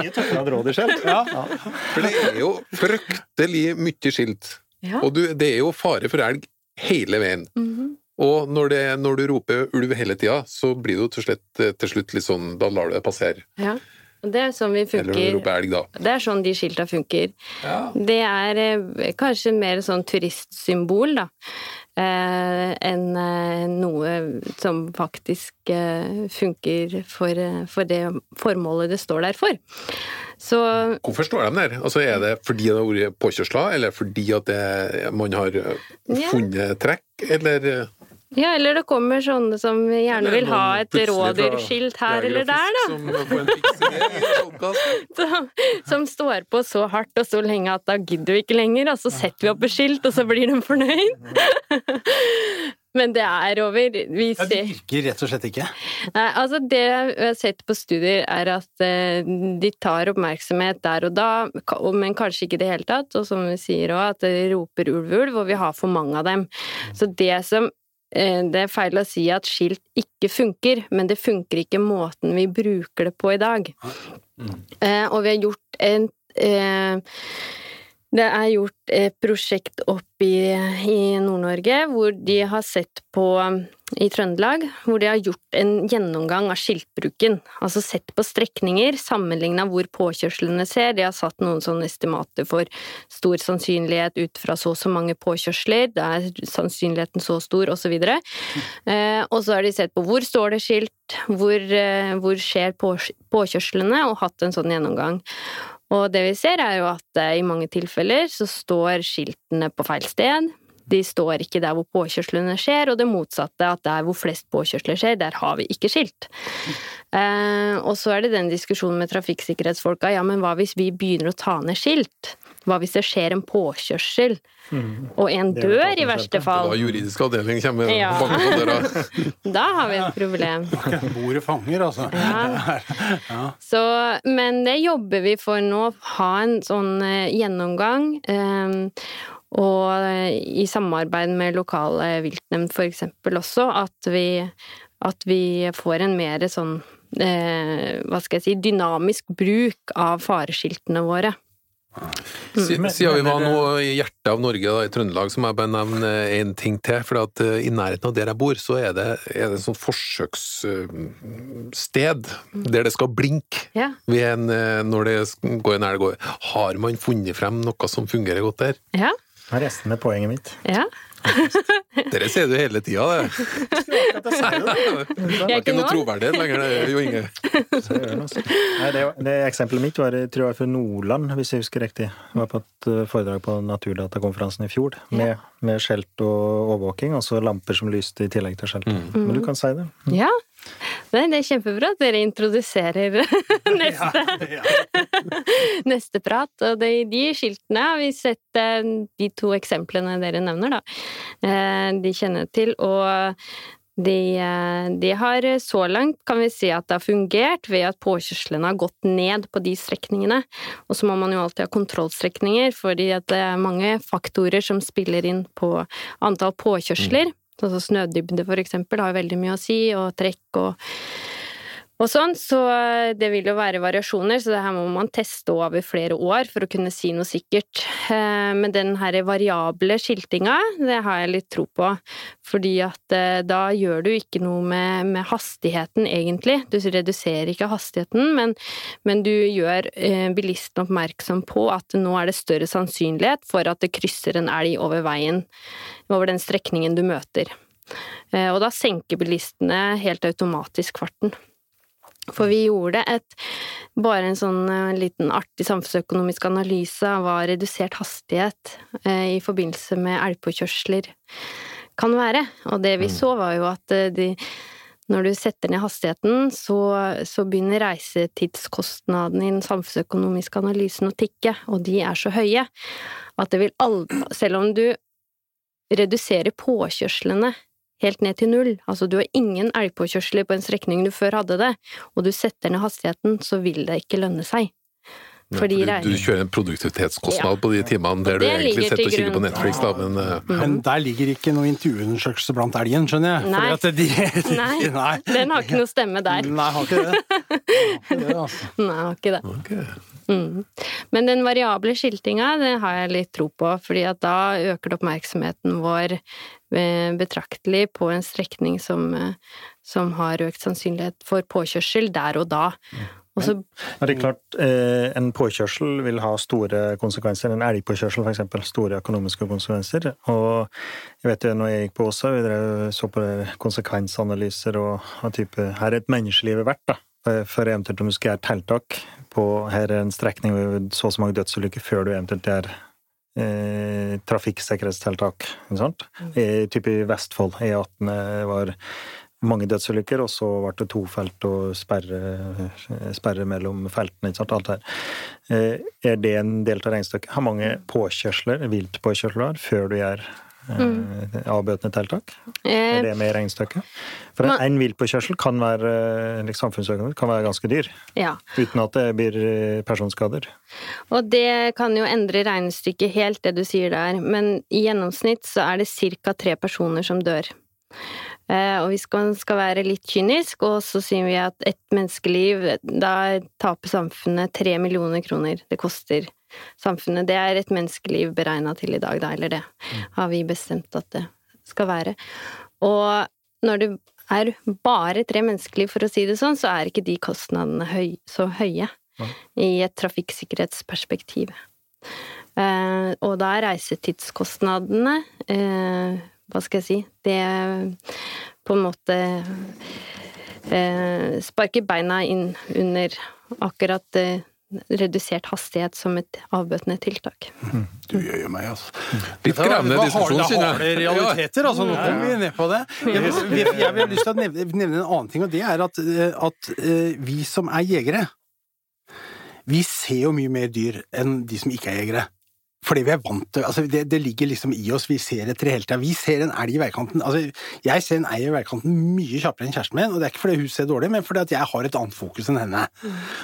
Mye tøffere enn rådyrskjelt. Ja. For det er jo fryktelig mye skilt. Ja. Og du, det er jo fare for elg hele veien. Mhm. Og når, det, når du roper ulv hele tida, så blir det jo til slutt, til slutt litt sånn Da lar du det passere. Ja. Det er sånn vi Eller funker. roper elg, da. Det er sånn de skilta funker. Ja. Det er eh, kanskje mer sånn turistsymbol, da. Eh, enn eh, noe som faktisk eh, funker for, eh, for det formålet det står der for. Så Hvorfor står de der? Altså, er det fordi det har vært påkjørsler, eller fordi at det, man har funnet trekk, eller Ja, eller det kommer sånne som gjerne vil ha et rådyrskilt her eller der, da. Som. Som, står på så hardt og så lenge at da gidder vi ikke lenger, og så setter vi opp et skilt, og så blir de fornøyd. Men det er over. Vi Ja, det ser virker rett og slett ikke. Nei, altså det jeg har sett på studier, er at eh, de tar oppmerksomhet der og da, men kanskje ikke i det hele tatt. Og som vi sier òg, at det roper ulv, ulv, og vi har for mange av dem. Så det som Det er feil å si at skilt ikke funker, men det funker ikke måten vi bruker det på i dag. Mm. og vi har gjort en eh, det er gjort et prosjekt oppe i, Nord-Norge hvor de har sett på i Trøndelag, hvor de har gjort en gjennomgang av skiltbruken. Altså sett på strekninger, sammenligna hvor påkjørslene ser. De har satt noen sånne estimater for stor sannsynlighet ut fra så og så mange påkjørsler, da er sannsynligheten så stor, osv. Eh, og så har de sett på hvor står det skilt, hvor, eh, hvor skjer på, påkjørslene, og hatt en sånn gjennomgang. Og det vi ser er jo at eh, i mange tilfeller så står skiltene på feil sted. De står ikke der hvor påkjørslene skjer, og det motsatte, at der hvor flest påkjørsler skjer, der har vi ikke skilt. Eh, og så er det den diskusjonen med trafikksikkerhetsfolka, ja, men hva hvis vi begynner å ta ned skilt? Hva hvis det skjer en påkjørsel, og en dør i verste fall? Da juridisk avdeling kommer Ja. banker på døra. Da har vi et problem. Bordet fanger, altså. Ja. Så, men det jobber vi for nå, ha en sånn eh, gjennomgang. Um, og eh, i samarbeid med lokale viltnemnd for eksempel også, at vi, at vi får en mer sånn eh, hva skal jeg si, dynamisk bruk av fareskiltene våre. Si- Siden vi var nå i hjertet av Norge, da, i Trøndelag, så må jeg bare nevne én ting til. For at eh, i nærheten av der jeg bor, så er det, er det et sånt forsøkssted der det skal blinke Ja. ved en, eh, når det går en elg over. Har man funnet frem noe som fungerer godt der? Ja. Det er resten av poenget mitt. ja. Dere sier du hele tida, det. Jeg er ikke noe troverdighet lenger, det, Jo Inge. Nei, det, det eksempelet mitt var jeg tror jeg for Nordland, hvis jeg husker riktig. Jeg var på et eh, foredrag på Naturdatakonferansen i fjor, med, med skjelt og overvåking, altså lamper som lyste i tillegg til skjelt. Men du kan si det. ja. Nei, det er kjempebra at dere introduserer neste, neste prat. Og de, de skiltene har vi sett eh, de to eksemplene dere nevner, da. Eh, De kjenner til, og de, eh, de har så langt kan vi si at det har fungert ved at påkjørslene har gått ned på de strekningene. Og så må man jo alltid ha kontrollstrekninger, fordi at det er mange faktorer som spiller inn på antall påkjørsler. Altså snødybde for eksempel har jo veldig mye å si, og trekk og, og sånn, så det vil jo være variasjoner, så det her må man teste over flere år for å kunne si noe sikkert. Eh, Men den her variable skiltinga, det har jeg litt tro på, fordi at eh, da gjør du ikke noe med, med hastigheten, egentlig. Du reduserer ikke hastigheten, men, men du gjør eh, bilisten oppmerksom på at nå er det større sannsynlighet for at det krysser en elg over veien, over den strekningen du møter. Eh, Og da senker bilistene helt automatisk farten. For vi gjorde et, bare en sånn eh, liten artig samfunnsøkonomisk analyse av redusert hastighet eh, i forbindelse med elgpåkjørsler kan være. Og det vi så var jo at eh, de, når du setter ned hastigheten, så, så begynner reisetidskostnadene i den samfunnsøkonomiske analysen å tikke, og de er så høye at det vil aldri Selv om du reduserer påkjørslene helt ned til null, altså du har ingen elgpåkjørsler på en strekning du før hadde det, og du setter ned hastigheten, så vil det ikke lønne seg. Fordi du, du kjører en produktivitetskostnad Ja. på de timene der du egentlig sitter og kikker på. Netflix, da, men eh, Men der ligger ikke noe intervjuundersøkelse blant elgen, skjønner jeg. Nei. Fordi at de, Nei, nei. den har ikke noe stemme der. Nei, har ikke det. Har ikke det altså. Nei, har ikke det. ok. Mm. Men den variable skiltinga, det har jeg litt tro på, fordi at da øker det oppmerksomheten vår eh, betraktelig på en strekning som, eh, som har økt sannsynlighet for påkjørsel der og da. Og så Ja, det er klart, eh, En påkjørsel vil ha store konsekvenser. En elgpåkjørsel eksempel, store økonomiske konsekvenser. Og jeg vet jo, når jeg gikk på Åsa, vi så på konsekvensanalyser og, av type Her er et menneskeliv verdt, da. For- For eventuelt om du skal gjøre tiltak på Her er en strekning med så og så mange dødsulykker før du eventuelt gjør eh, trafikksikkerhetstiltak. Ikke sant? I, type i Vestfold, E18 var mange dødsulykker, og så ble det to felt og sperre, sperre mellom feltene. Ikke sant? Alt her. Eh, Er det en del av regnestykket? Har mange påkjørsler, viltpåkjørsler, før du gjør eh, avbøtende tiltak? eh, Er det med i regnestykket? For en, en viltpåkjørsel kan være eh, liksom, kan være ganske dyr, ja. uten at det blir eh, personskader. Og det kan jo endre regnestykket helt, det du sier der, men i gjennomsnitt så er det ca. tre personer som dør. Eh, og hvis man skal være litt kynisk, og så sier vi at ett menneskeliv, da taper samfunnet tre millioner kroner. Det koster samfunnet. Det er et menneskeliv beregna til i dag, da, eller det har vi bestemt at det skal være. Og når det er bare tre menneskeliv, for å si det sånn, så er ikke de kostnadene høy, så høye i et trafikksikkerhetsperspektiv. Eh, og da er reisetidskostnadene eh, Hva skal jeg si Det på en måte eh, sparker beina inn under akkurat eh, redusert hastighet som et avbøtende tiltak. Du gjør jo meg, altså. Litt det var diskusjon, harde- kjenner harde realiteter, altså. Nå kommer vi ned på det. Jeg, vil- jeg, jeg vil ha lyst til å nevne, nevne en annen ting, og det er at, eh, at eh, vi som er jegere, vi ser jo mye mer dyr enn de som ikke er jegere. Fordi vi er vant til altså det, det ligger liksom i oss, vi ser etter hele tida. Vi ser en elg i veikanten altså Jeg ser en elg i veikanten mye kjappere enn kjæresten min, og det er ikke fordi hun ser dårlig, men fordi at jeg har et annet fokus enn henne.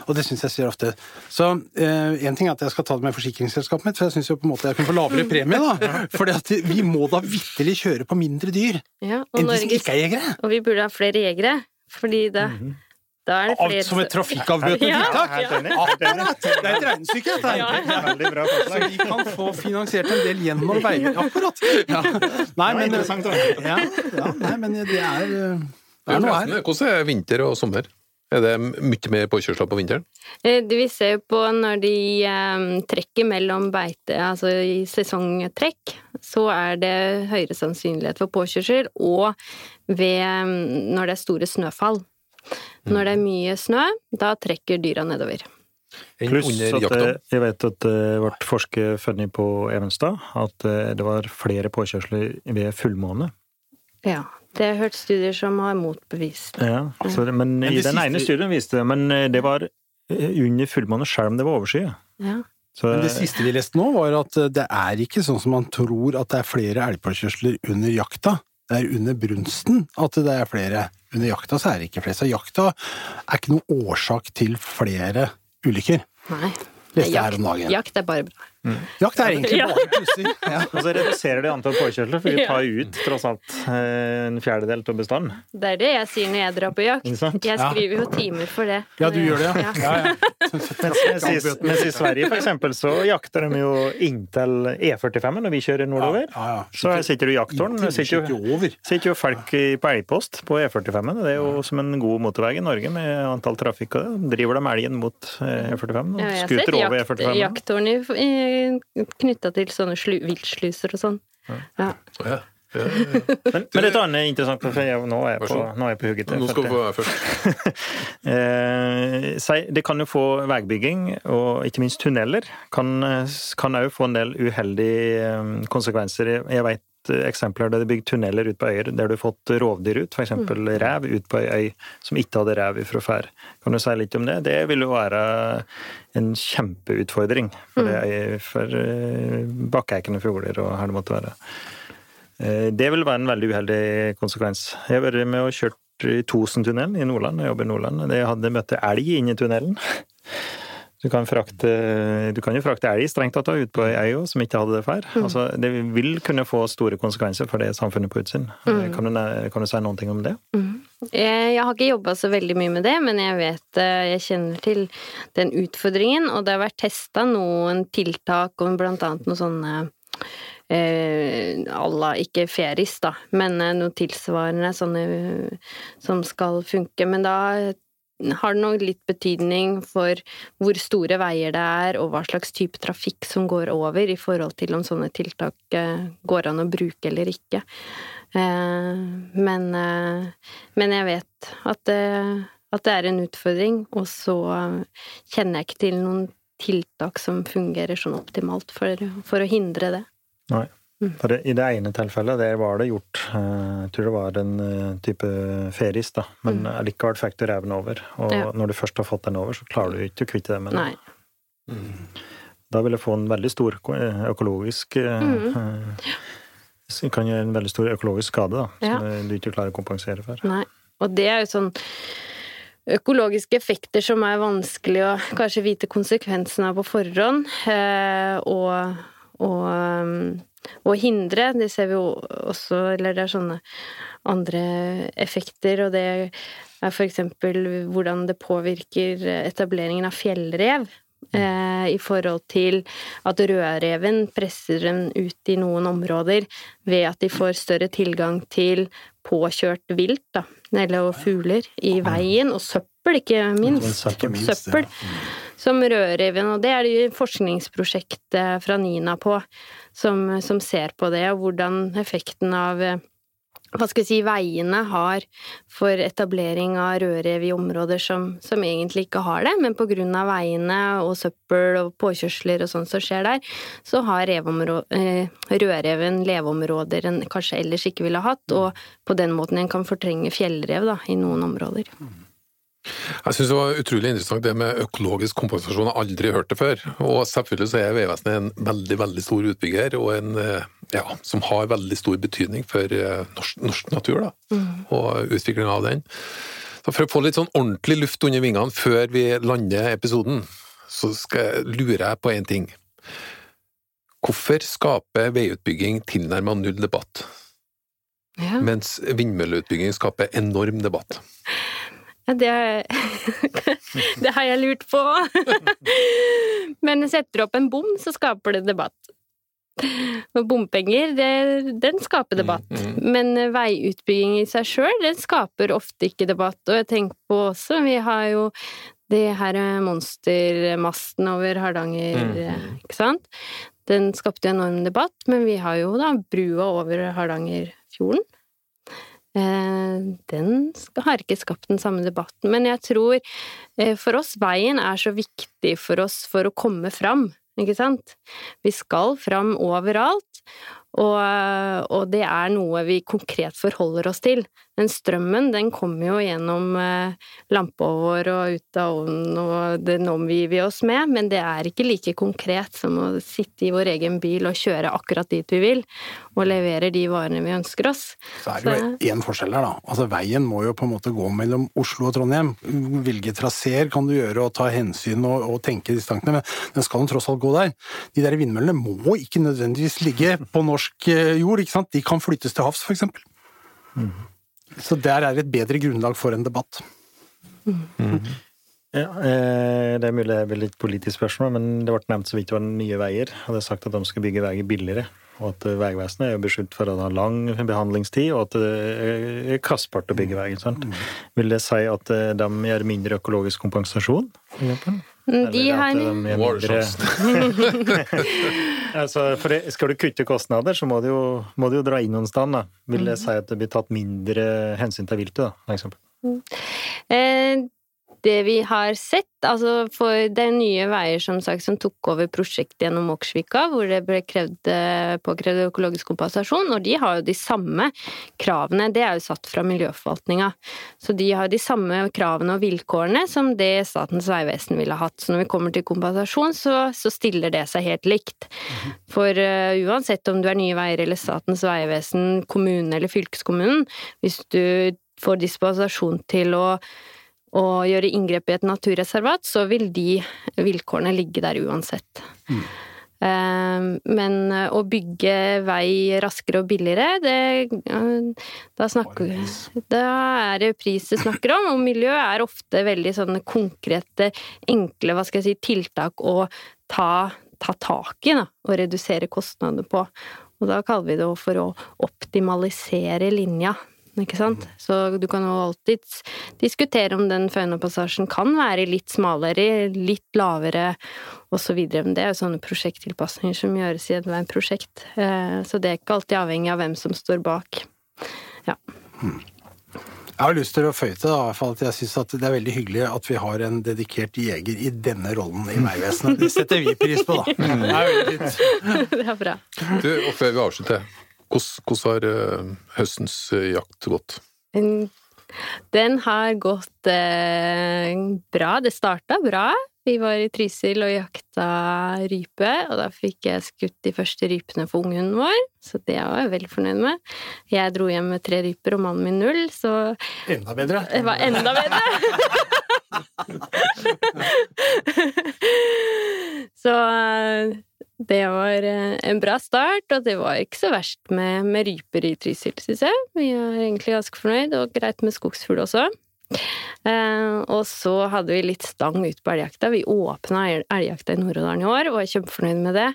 Og det syns jeg ser ofte. Så eh, en ting er at jeg skal ta det med forsikringsselskapet mitt, for jeg syns jo på en måte jeg kunne få lavere premie, da. Fordi at vi må da vitterlig kjøre på mindre dyr Ja, og, enn de som ikke er jegere. og vi burde ha flere jegere, fordi det mm er flere som et trafikkavbøtende Ja. tiltak? Enig. Det er et regnestykke, dette her. Så vi kan få finansiert en del gjennom veier. Akkurat. Ja. Nei, men, ja, ja, nei, men det er, eh, det er noe her. Hvordan er vinter og sommer? Er det mye mer påkjørsler på vinteren? Eh, Det vi ser på når de eh, trekker mellom beite, altså i sesongtrekk, så er det høyere sannsynlighet for påkjørsel, og ved, mm, når det er store snøfall. Når det er mye snø, da trekker dyra nedover. Pluss at eh, jeg vet at det ble forsket funnet på Evenstad at eh, det var flere påkjørsler ved fullmåne. Ja. Det har jeg hørt studier som har motbevist. Ja, så, men, Men i den siste- ene studien viste det, men eh, det var eh, under fullmåne selv om det var overskyet. Ja. Så, Men det siste vi leste nå, var at eh, det er ikke sånn som man tror at det er flere elgpåkjørsler under jakta. Det er under brunsten at det er flere. Under jakta så er det ikke flere. Så jakta er ikke noen årsak til flere ulykker. Nei. Jakt-. Jakt er bare bra. Jakt er egentlig Ja. bare pussig. Ja. og så reduserer de antall påkjørsler, for vi tar ut tross alt eh, en fjerdedel av bestanden. Det er det jeg sier når jeg drar på jakt. Jeg skriver jo timer for det. ja, du gjør det, ja. Ja. ja, ja. Mens, i, mens i Sverige for eksempel, så jakter de jo inntil E45 når vi kjører nordover. Så her sitter du i jakttårn. Sitter jo, sitter jo folk på elgpost på E45. Det er jo som en god motorvei i Norge med antall trafikk. og det. Driver de elgen mot eh, E45 og skuter over E45. jakttårn i- knytta til sånne slu, viltsluser og sånn. Ja. Ja. Ja. Men, men dette er interessant, for jeg, nå, er jeg på, nå er jeg på hugget. Nå skal du få være først. Eh, det kan jo få veibygging, og ikke minst tunneler, kan òg få en del uheldige eh, konsekvenser. Jeg- vet eh, eksempler der det er bygd tunneler ut på øyer der du har fått rovdyr ut, f.eks. Mm. rev ut på ei øy som ikke hadde rev fra før. Kan du si litt om det? Det vil jo være en kjempeutfordring for, Mm. for eh, bakkeikende fugler og her det måtte være. Eh, Det vil være en veldig uheldig konsekvens. Jeg har vært med og kjørt i Tosentunnelen i Nordland, jeg jobber i Nordland. Jeg hadde møtt elg inn i tunnelen. Du kan, frakte, du kan jo frakte elg strengt tatt ut på ei øy som ikke hadde det før. Altså, det vil kunne få store konsekvenser for det samfunnet på utsiden. Kan, du, kan du si noen ting om det? Jeg, jeg har ikke jobba så veldig mye med det, men jeg vet eh, Jeg kjenner til den utfordringen, og det har vært testa noen tiltak og blant annet noe sånne eh, alla, ikke feris, da, men eh, noe tilsvarende sånne eh, som skal funke. Men da har det nok litt betydning for hvor store veier det er, og hva slags type trafikk som går over, i forhold til om sånne tiltak eh, går an å bruke eller ikke. Eh, Men, eh, men jeg vet at det, at det er en utfordring, og så kjenner jeg ikke til noen tiltak som fungerer sånn optimalt for, for å hindre det. Nei. For det, I det ene tilfellet der var det gjort eh, Jeg tror det var en eh, type feris, da. Men likevel fikk du reven over. Og Mm. Ja. når du først har fått den over, så klarer du ikke å kvitte deg med den. Mm. Da vil jeg få en veldig stor eh, økologisk Mm. eh, Kan gjøre en veldig stor økologisk skade, da, Ja. som du ikke klarer å kompensere for. Nei. Og det er jo sånn økologiske effekter som er vanskelig å kanskje vite konsekvensen av på forhånd, eh, og, og, um, og hindre. Det ser vi jo også, eller det er sånne andre effekter, og det er eksempel hvordan det påvirker etableringen av fjellrev. Eh, I forhold til at rødreven presser den ut i noen områder ved at de får større tilgang til påkjørt vilt, da, eller fugler, i veien, og søppel, ikke minst. Søppel. Som rødreven, og det er det forskningsprosjektet fra NINA på, som, som ser på det, og hvordan effekten av eh, hva skal vi si, veiene har for etablering av rødrev i områder som, som egentlig ikke har det, men av veiene og søppel og påkjørsler og sånn som skjer der, så har eh, rødreven leveområder en kanskje ellers ikke ville hatt, og på den måten en kan fortrenge fjellrev da, i noen områder. Jeg syns det var utrolig interessant det med økologisk kompensasjon. Jeg har aldri hørt det før. Og selvfølgelig så er Vegvesenet en veldig veldig stor utbygger, og en, eh, ja, som har veldig stor betydning for eh, norsk, norsk natur da, og utviklinga av den. Så For å få litt sånn ordentlig luft under vingene før vi lander episoden, så skal jeg, lurer jeg på én ting. Hvorfor skaper veiutbygging tilnærmet null debatt, Ja. mens vindmølleutbygging skaper enorm debatt? Det, det har jeg lurt på. Men setter du opp en bom, så skaper det debatt. Og bompenger, det, den skaper debatt. Mm, Men veiutbygging i seg sjøl, den skaper ofte ikke debatt. Og jeg tenker på også, vi har jo det her monstermasten over Hardanger, Mm. ikke sant? Den skapte enorm debatt, men vi har jo da brua over Hardangerfjorden. Eh, Den har ikke skapt den samme debatten, men jeg tror eh, for oss veien er så viktig for oss for å komme fram, ikke sant? Vi skal fram overalt, og, og det er noe vi konkret forholder oss til. Den strømmen, den kommer jo gjennom eh, lampa vår og ut av ovnen, og den omgir vi oss med, men det er ikke like konkret som å sitte i vår egen bil og kjøre akkurat dit vi vil, og levere de varene vi ønsker oss. Så er det jo én forskjell her, da. Altså Veien må jo på en måte gå mellom Oslo og Trondheim. Hvilke traseer kan du gjøre og ta hensyn og, og tenke disse tankene, men den skal jo tross alt gå der. De der vindmøllene må ikke nødvendigvis ligge på norsk eh, jord, ikke sant. De kan flyttes til havs, for eksempel. Så der er et bedre grunnlag for en debatt. Ja, eh, det er mulig det blir litt politisk spørsmål, men det ble nevnt så vidt det var Nye Veier. Hadde sagt at de skal bygge veier billigere, og at eh, Vegvesenet er beskyldt for å ha lang behandlingstid, og at det er kastbart å bygge veier. Sant? Vil det si at de gjør mindre økologisk kompensasjon? for? De har at de har mindre altså, for det, Skal du kutte kostnader, så må du jo, må du jo dra inn noen sted. Da. Vil det si at det blir tatt mindre hensyn til viltet, da, for eksempel? Eh, det vi har sett, altså for det er Nye Veier som sagt som tok over prosjektet gjennom Åkersvika, hvor det ble krevd, eh, påkrevd økologisk kompensasjon, og de har jo de samme kravene. Det er jo satt fra miljøforvaltninga. Så de har de samme kravene og vilkårene som det Statens vegvesen ville hatt. Så når vi kommer til kompensasjon, så, så stiller det seg helt likt. For uh, uansett om du er Nye Veier eller Statens vegvesen, kommunen eller fylkeskommunen, hvis du får dispensasjon til å å gjøre inngrep i et naturreservat, så vil de vilkårene ligge der uansett. Mm. Men å bygge vei raskere og billigere, det eh, Da snakker Da er det pris det snakker om, og miljø er ofte veldig sånne konkrete, enkle, hva skal jeg si, tiltak å ta, ta tak i, da, og redusere kostnader på. Og da kaller vi det for å optimalisere linja. Ikke sant? Så du kan jo alltids diskutere om den Faunapassasjen kan være litt smalere, litt lavere osv. Men det er jo sånne prosjekttilpasninger som gjøres i ethvert veiprosjekt. Eh, Så det er ikke alltid avhengig av hvem som står bak. Ja. Jeg har lyst til å føye til da, i hvert fall at jeg synes at det er veldig hyggelig at vi har en dedikert jeger i denne rollen i Vegvesenet. Det setter vi pris på, da. Det er. Det er bra. Du, og før vi avslutter, hvordan, har eh, høstens eh, jakt gått? Den har gått eh, bra. Det starta bra. Vi var i Trysil og jakta rype, og da fikk jeg skutt de første rypene for unghunden vår, så det var jeg veldig fornøyd med. Jeg dro hjem med tre ryper og mannen min null, så Enda bedre. det var enda bedre! så det var eh, en bra start, og det var ikke så verst med, med ryper i Trysil, syns jeg. Vi er egentlig ganske fornøyd, og greit med skogsfugl også. Eh, og så hadde vi litt stang ut på elgjakta. Vi åpna el- elgjakta i Nord-Odalen i år, og var kjempefornøyd med det.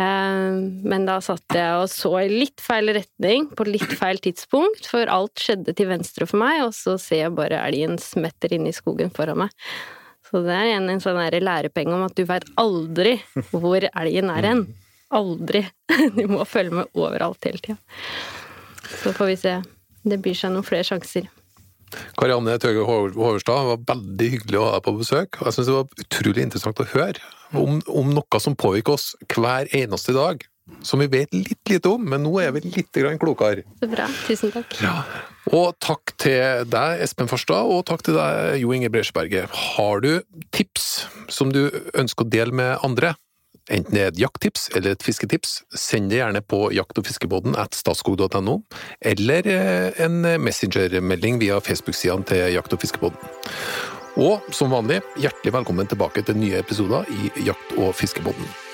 Eh, men da satt jeg og så i litt feil retning, på litt feil tidspunkt, for alt skjedde til venstre for meg, og så ser jeg bare elgen smetter inn i skogen foran meg. Så det er igjen en sånn lærepenge om at du veit aldri hvor elgen er hen. Aldri. Du må følge med overalt hele tida. Så får vi se. Det byr seg noen flere sjanser. Karianne Tøge Hoverstad, var veldig hyggelig å ha deg på besøk. Jeg synes det var utrolig interessant å høre om, om noe som påvirker oss hver eneste dag. Som vi vet litt lite om, men nå er vi litt grann klokere. Så bra. Tusen takk. Og takk til deg, Espen Farstad, og takk til deg, Jo Inge Bresjeberget. Har du tips som du ønsker å dele med andre? Enten det er et jakttips eller et fisketips, send det gjerne på jakt- og fiskebåten at statskog.no, eller eh, en messengermelding via Facebook-sidene til Jakt- og fiskebåten. Og som vanlig, hjertelig velkommen tilbake til nye episoder i Jakt- og fiskebåten.